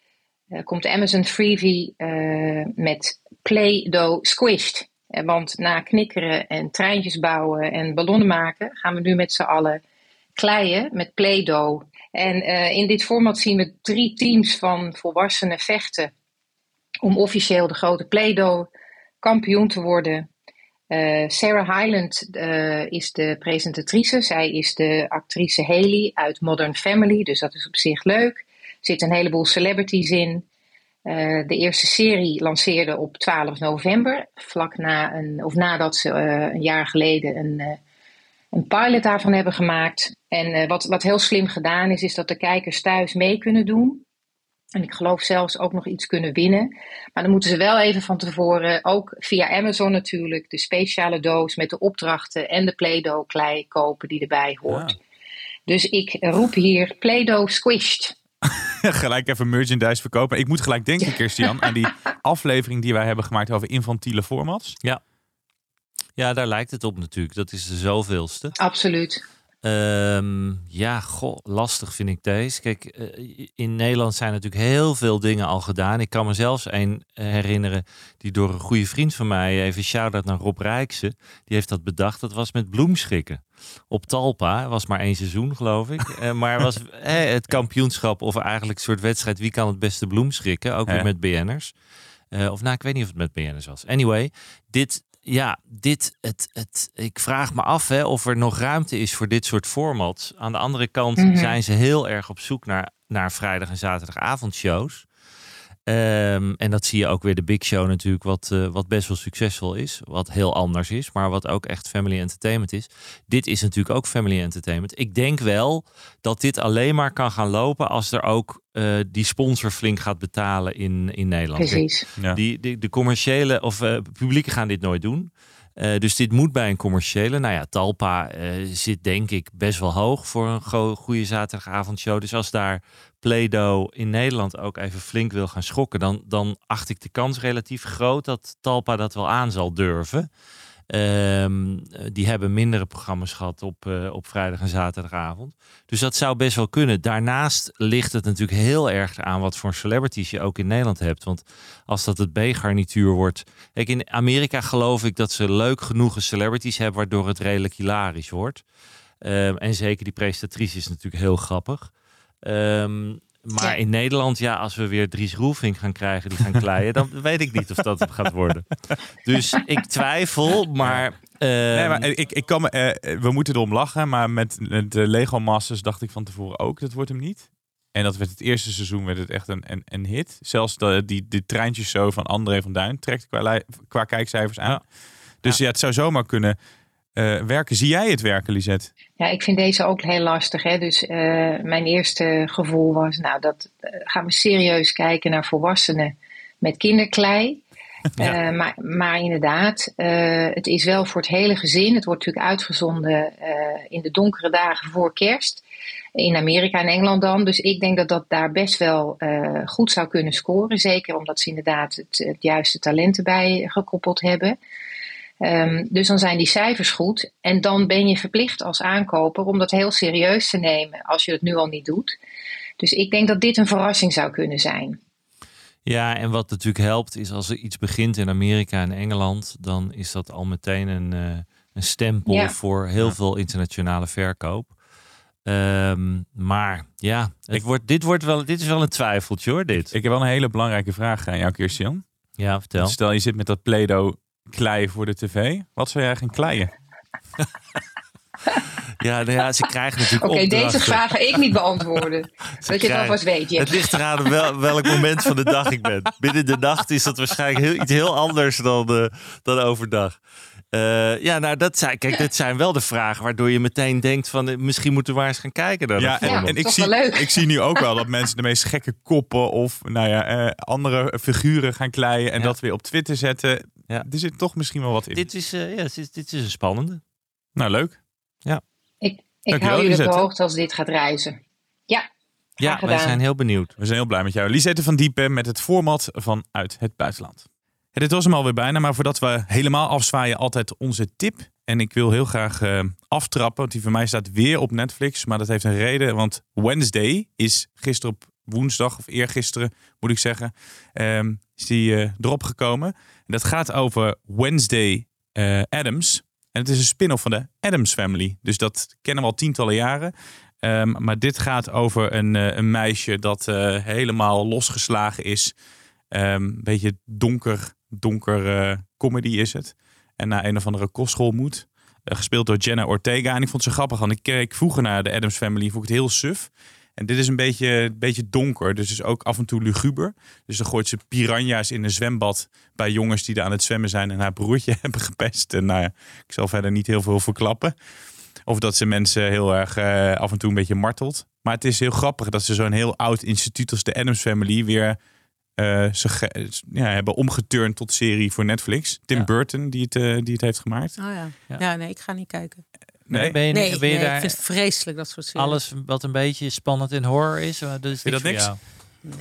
eh, komt Amazon Freebie eh, met Play-Doh Squished. Want na knikkeren en treintjes bouwen en ballonnen maken, gaan we nu met z'n allen kleien met Play-Doh. En in dit format zien we drie teams van volwassenen vechten om officieel de grote Play-Doh kampioen te worden. Eh, Sarah Hyland eh, is de presentatrice. Zij is de actrice Haley uit Modern Family, dus dat is op zich leuk. Er zitten een heleboel celebrities in. Eh, de eerste serie lanceerde op 12 november, vlak na een, of nadat ze een jaar geleden een, een pilot daarvan hebben gemaakt. En wat, wat heel slim gedaan is, is dat de kijkers thuis mee kunnen doen. En ik geloof zelfs ook nog iets kunnen winnen. Maar dan moeten ze wel even van tevoren, ook via Amazon natuurlijk, de speciale doos met de opdrachten en de Play-Doh klei kopen die erbij hoort. Dus ik roep hier Play-Doh squished. gelijk even merchandise verkopen. Ik moet gelijk denken, Christian, aan die aflevering die wij hebben gemaakt over infantiele formats. Ja. Ja, daar lijkt het op natuurlijk. Dat is de zoveelste. Absoluut. Ehm, ja, goh, lastig vind ik deze. Kijk, eh, in Nederland zijn natuurlijk heel veel dingen al gedaan. Ik kan me zelfs een herinneren die door een goede vriend van mij, even shout-out naar Rob Rijkse, die heeft dat bedacht. Dat was met bloemschikken. Op Talpa, was maar één seizoen geloof ik. Eh, maar was het kampioenschap of eigenlijk een soort wedstrijd wie kan het beste bloemschikken. Ook weer met BN'ers. Eh, of nou, ik weet niet of het met BN'ers was. Anyway, dit, ja, dit, het, het, ik vraag me af hè, of er nog ruimte is voor dit soort formats. Aan de andere kant Mhm. zijn ze heel erg op zoek naar, naar vrijdag- en zaterdagavondshows. Ehm, en dat zie je ook weer de Big Show natuurlijk, wat, eh, wat best wel succesvol is. Wat heel anders is, maar wat ook echt family entertainment is. Dit is natuurlijk ook family entertainment. Ik denk wel dat dit alleen maar kan gaan lopen als er ook eh, die sponsor flink gaat betalen in, in Nederland. Precies. Ja. die, die, de commerciële of eh publieken gaan dit nooit doen. Eh, dus dit moet bij een commerciële. Nou ja, Talpa eh, zit denk ik best wel hoog voor een go- goede zaterdagavondshow. Dus als daar Play-Doh in Nederland ook even flink wil gaan schokken, dan, dan acht ik de kans relatief groot dat Talpa dat wel aan zal durven. Ehm, eh, die hebben mindere programma's gehad op, eh, op vrijdag en zaterdagavond. Dus dat zou best wel kunnen. Daarnaast ligt het natuurlijk heel erg aan wat voor celebrities je ook in Nederland hebt. Want als dat het B-garnituur wordt. Kijk, in Amerika geloof ik dat ze leuk genoeg celebrities hebben, waardoor het redelijk hilarisch wordt. Ehm, en zeker die presentatrice is natuurlijk heel grappig. Ehm, maar Ja. in Nederland, ja, als we weer Dries Roelvink gaan krijgen die gaan kleien, dan weet ik niet of dat het gaat worden. Dus ik twijfel, maar. ehm, Nee, maar ik, ik kan me, eh, we moeten erom lachen, maar met de Lego Masters dacht ik van tevoren ook, dat wordt hem niet. En dat werd het eerste seizoen werd het echt een, een, een hit. Zelfs de, die, die treintjeshow van André van Duin trekt qua, kijkcijfers aan. Ja. Dus ja. het zou zomaar kunnen eh, werken. Zie jij het werken, Lisette? Ja, ik vind deze ook heel lastig. Hè? Dus eh, mijn eerste gevoel was, nou, dat eh, gaan we serieus kijken naar volwassenen met kinderklei. Ja. Maar, maar inderdaad, het is wel voor het hele gezin. Het wordt natuurlijk uitgezonden in de donkere dagen voor kerst. In Amerika en Engeland dan. Dus ik denk dat dat daar best wel goed zou kunnen scoren. Zeker omdat ze inderdaad het, het juiste talent erbij gekoppeld hebben. Ehm, dus dan zijn die cijfers goed. En dan ben je verplicht als aankoper om dat heel serieus te nemen als je het nu al niet doet. Dus ik denk dat dit een verrassing zou kunnen zijn. Ja, en wat natuurlijk helpt is als er iets begint in Amerika en Engeland, dan is dat al meteen een, eh, een stempel Ja. voor heel veel internationale verkoop. Ehm, maar ja, het Ik- wordt, dit, wordt wel, dit is wel een twijfeltje hoor, dit. Ik heb wel een hele belangrijke vraag aan jou, Christian. ja, vertel. Stel, je zit met dat Play-Doh klei voor de tv. Wat zou jij gaan kleien? Ja, nou ja, ze krijgen Oké, natuurlijk deze opdrachten. vraag ga ik niet beantwoorden. dat je het krijgen- alvast weet. Het ligt eraan wel, welk moment van de dag ik ben. Binnen de nacht is dat waarschijnlijk heel, iets heel anders dan, eh, dan overdag. Eh, ja, nou, dat zijn, kijk, dat zijn wel de vragen waardoor je meteen denkt van eh, misschien moeten we maar eens gaan kijken naar Ja, en, ik, zie, leuk. ik zie nu ook wel dat mensen de meest gekke koppen of nou ja, eh, andere figuren gaan kleien en Ja. dat weer op Twitter zetten. Ja. Er zit toch misschien wel wat in. Dit is, eh, ja, dit is, dit is een spannende. Nou, leuk. Ik, ik Dankjewel, hou jullie op de hoogte als dit gaat reizen. Ja, Ja, wij zijn heel benieuwd. We zijn heel blij met jou. Lisette van Diepen met het format van Uit het Buitenland. Ja, dit was hem alweer bijna, maar voordat we helemaal afzwaaien, altijd onze tip. En ik wil heel graag eh, aftrappen, want die van mij staat weer op Netflix. Maar dat heeft een reden, want Wednesday is gisteren op woensdag, of eergisteren moet ik zeggen, ehm, is die eh, erop gekomen. En dat gaat over Wednesday eh, Adams. En het is een spin-off van de Adams Family. Dus dat kennen we al tientallen jaren. Ehm, maar dit gaat over een, eh, een meisje dat helemaal losgeslagen is. Ehm, een beetje donker, donker comedy is het. En naar een of andere kostschool moet. Gespeeld door Jenna Ortega. En ik vond ze grappig, want ik keek vroeger naar de Adams Family. Vond ik het heel suf. En dit is een beetje, een beetje donker, dus is ook af en toe luguber. Dus dan gooit ze piranha's in een zwembad bij jongens die er aan het zwemmen zijn en haar broertje hebben gepest. En nou ja, ik zal verder niet heel veel verklappen. Of dat ze mensen heel erg eh, af en toe een beetje martelt. Maar het is heel grappig dat ze zo'n heel oud instituut als de Adams Family weer eh, ze ge- ja, hebben omgeturnd tot serie voor Netflix. Tim Ja. Burton die het, eh, die het heeft gemaakt. Oh ja. Ja. ja. nee, ik ga niet kijken. Nee, Ben je, Nee, ben je nee, ik vind het vreselijk dat soort series. alles wat een beetje spannend en horror is? is Vind je niks dat voor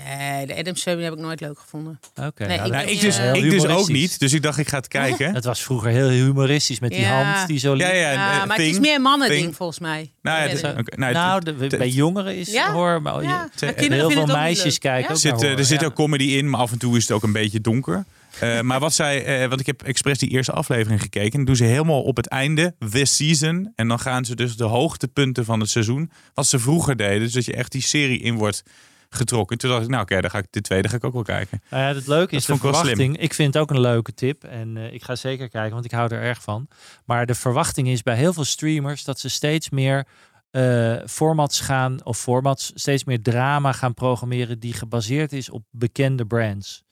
Nee, de Adams Family heb ik nooit leuk gevonden. Oké. Nee, nou, ik is dus, eh, ik dus ook niet. Dus ik dacht, ik ga het kijken. Het was vroeger heel humoristisch met die Ja. hand die zo liep. Ja, ja, Ja, eh, maar het is meer een mannending Thing. volgens mij. Nou ja, nou, Nou, de- bij jongeren is Ja? horror, maar ja, heel veel meisjes kijken Ja? ook zit, naar horror, er zit ook comedy in, maar af en toe is het ook een beetje donker. Eh, maar wat zij, eh, want ik heb expres die eerste aflevering gekeken. En doen ze helemaal op het einde, this season. En dan gaan ze dus de hoogtepunten van het seizoen, wat ze vroeger deden. Dus dat je echt die serie in wordt getrokken. Toen dacht ik, nou oké, dan ga ik de tweede ga ik ook wel kijken. Nou ja, het leuke is Dat de ik verwachting. Ik vind het ook een leuke tip. En eh, ik ga zeker kijken, want ik hou er erg van. Maar de verwachting is bij heel veel streamers dat ze steeds meer eh, formats gaan, of formats, steeds meer drama gaan programmeren die gebaseerd is op bekende brands.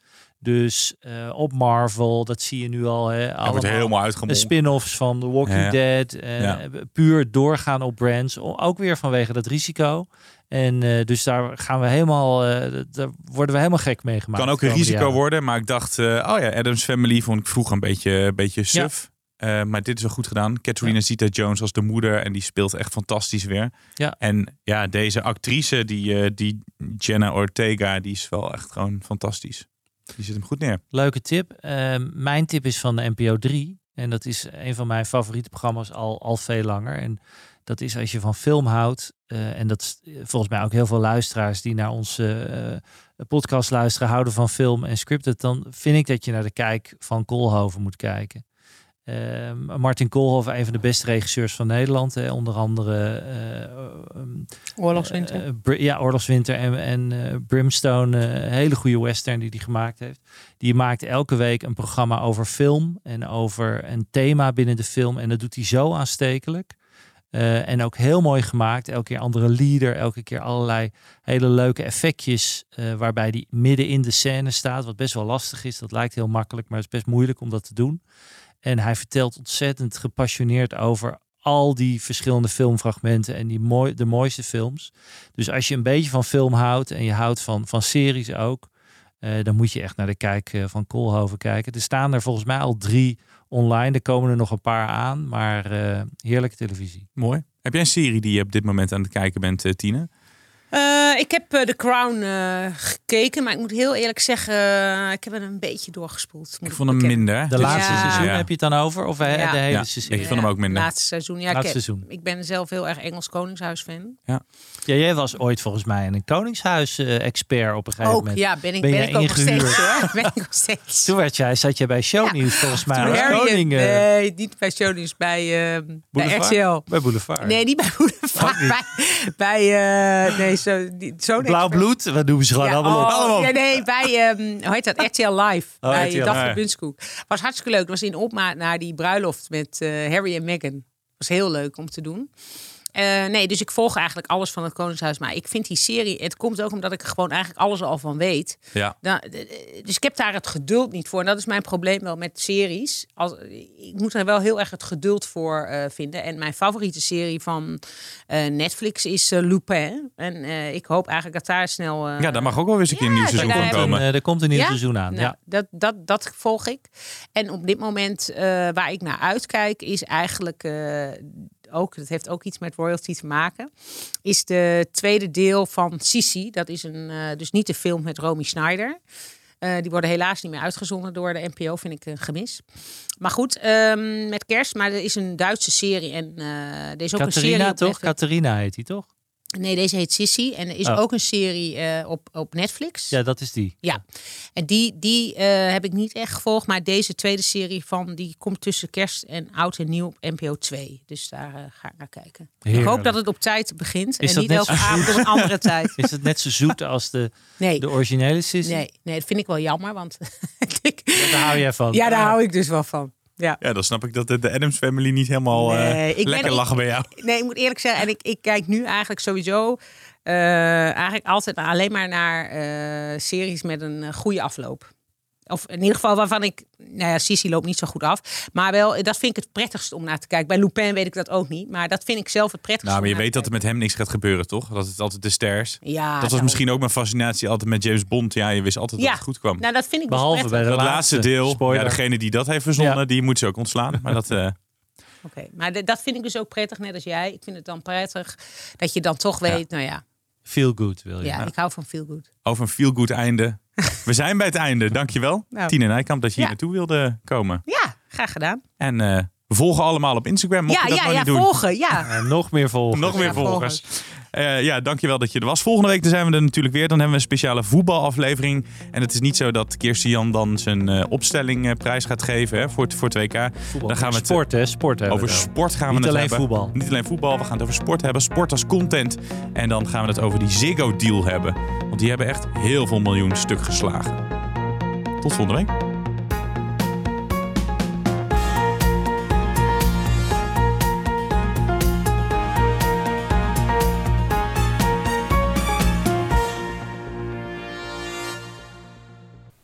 Dus eh, op Marvel, dat zie je nu al. Hè, Hij wordt allemaal helemaal de spin-offs van The Walking Ja. Dead. eh, Ja. Puur doorgaan op brands. Ook weer vanwege dat risico. En eh, dus daar gaan we helemaal, daar worden we helemaal gek mee gemaakt. Kan ook een risico jaren. worden, maar ik dacht, oh ja, Adams Family vond ik vroeger een beetje, een beetje suf. Maar dit is wel goed gedaan. Catherine Zeta-Jones als de moeder en die speelt echt fantastisch weer. Ja. En ja, deze actrice, die, die Jenna Ortega, die is wel echt gewoon fantastisch. Die zit hem goed neer. Leuke tip. Ehm, mijn tip is van de NPO 3. En dat is een van mijn favoriete programma's al, al veel langer. En dat is als je van film houdt. eh, en dat is eh, volgens mij ook heel veel luisteraars die naar onze eh, podcast luisteren, houden van film en scripted. Dan vind ik dat je naar de kijk van Koolhoven moet kijken. Ehm, Martin Koolhoven, een van de beste regisseurs van Nederland. Hè, onder andere eh, ehm, Oorlogswinter. eh, Br- ja, Oorlogswinter en, en eh, Brimstone. eh, hele goede western die hij gemaakt heeft. Die maakt elke week een programma over film en over een thema binnen de film. En dat doet hij zo aanstekelijk. Eh, en ook heel mooi gemaakt. Elke keer andere leader. Elke keer allerlei hele leuke effectjes. eh, waarbij die midden in de scène staat. Wat best wel lastig is. Dat lijkt heel makkelijk. Maar het is best moeilijk om dat te doen. En hij vertelt ontzettend gepassioneerd over al die verschillende filmfragmenten. En die mooi, de mooiste films. Dus als je een beetje van film houdt. En je houdt van, van series ook. eh, dan moet je echt naar de kijk eh, van Koolhoven kijken. Er staan er volgens mij al drie online. Er komen er nog een paar aan. Maar eh, heerlijke televisie. Mooi. Heb jij een serie die je op dit moment aan het kijken bent, Tine? Eh, ik heb eh, The Crown eh, gekeken, maar ik moet heel eerlijk zeggen, ik heb er een beetje doorgespoeld. Ik vond hem minder. De laatste Ja. seizoen heb je het dan over? Of Ja. de hele Ja, seizoen? ik vond hem ook minder. Laatste seizoen. Ja, Laatste ik, seizoen. ik ben zelf heel erg Engels Koningshuis-fan. Ja, jij was ooit volgens mij een Koningshuis-expert op een gegeven Ook, moment. ja, ben ik, Ben ik ook nog ingehuurd? steeds hoor. Ben ik nog steeds. Toen werd jij, zat jij bij Shownieuws volgens mij als Harry- koning. nee, niet bij Shownieuws, bij, eh bij Boulevard? RTL. Bij Boulevard. Nee, niet bij Boulevard. Niet. Bij, bij eh, die, zo'n Blauw expert. bloed, wat doen ze gewoon Ja, allemaal op. oh, Allemaal op. ja, nee, bij, ehm, hoe heet dat? RTL Live. Oh, bij RTL, Daphne. Bunskoek. Was hartstikke leuk. Het was in opmaat naar die bruiloft met eh, Harry en Meghan. Was heel leuk om te doen. Eh, nee, dus ik volg eigenlijk alles van het Koningshuis. Maar ik vind die serie, het komt ook omdat ik er gewoon eigenlijk alles al van weet. Ja. D- dus ik heb daar het geduld niet voor. En dat is mijn probleem wel met series. Als, ik moet er wel heel erg het geduld voor eh, vinden. En mijn favoriete serie van eh, Netflix is eh, Lupin. En eh, ik hoop eigenlijk dat daar snel... eh, ja, daar mag ook wel eens een keer een nieuw seizoen daar van komen. En, eh, er komt een nieuw Ja? seizoen aan. Nou, ja. dat, dat, dat volg ik. En op dit moment eh, waar ik naar uitkijk is eigenlijk eh, ook, dat heeft ook iets met royalty te maken, is de tweede deel van Sisi. Dat is een, eh, dus niet de film met Romy Schneider. Eh, die worden helaas niet meer uitgezonden door de NPO, vind ik een gemis. Maar goed, ehm, met kerst. Maar er is een Duitse serie en er is ook een serie toch? Netflix. Catharina heet die, toch? Nee, deze heet Sissy. En er is Oh. ook een serie eh, op, op Netflix. Ja, dat is die. Ja, en die, die eh, heb ik niet echt gevolgd. Maar deze tweede serie van die komt tussen kerst en oud en nieuw op NPO 2. Dus daar eh, ga ik naar kijken. Ik hoop dat het op tijd begint. Is en niet elke avond op een andere tijd. Is het net zo zoet als de, Nee, de originele Sissy? nee, nee, dat vind ik wel jammer. Want ik, Daar hou jij van. ja, daar hou ik dus wel van. Ja. Ja, dan snap ik dat de, Adams Family niet helemaal eh, ben- lekker ik- lachen bij jou. Nee, ik moet eerlijk zeggen. En ik, ik kijk nu eigenlijk sowieso eh, eigenlijk altijd alleen maar naar eh, series met een goede afloop. Of in ieder geval waarvan ik, nou ja, Sissy loopt niet zo goed af. Maar wel, dat vind ik het prettigst om naar te kijken. Bij Lupin weet ik dat ook niet. Maar dat vind ik zelf het prettigst. Nou, maar je weet dat er met hem niks gaat gebeuren, toch? Dat het altijd de sters. Ja, dat was daarom. misschien ook mijn fascinatie altijd met James Bond. Ja, je wist altijd Ja. dat het goed kwam. Nou, dat vind ik dus Behalve prettig. bij de dat laatste, deel, spoiler. ja, degene die dat heeft verzonnen, Ja. die moet ze ook ontslaan. Maar dat, eh, Oké, maar de- dat vind ik dus ook prettig, net als jij. Ik vind het dan prettig dat je dan toch weet, nou ja, Feel good wil je. ja, ik hou van feel good. over een feel-good einde. We zijn bij het einde, dankjewel. Nou. Tine Nijkamp dat je hier naartoe wilde komen. Ja, graag gedaan. En eh, we volgen allemaal op Instagram, mocht ja, je dat ja, nog ja, niet doen. volgen, ja. En nog meer volgen. Nog meer Ja, volgers. Eh, ja, dankjewel dat je er was. Volgende week dan zijn we er natuurlijk weer. Dan hebben we een speciale voetbalaflevering. En het is niet zo dat Kirsten Jan dan zijn eh, opstelling eh, prijs gaat geven hè, voor, het, voor het WK. Dan gaan we het sport, hè? Sport hebben over we sport gaan we Niet het alleen hebben. voetbal. Niet alleen voetbal, we gaan het over sport hebben. Sport als content. En dan gaan we het over die Ziggo deal hebben. Want die hebben echt heel veel miljoen stuk geslagen. Tot volgende week.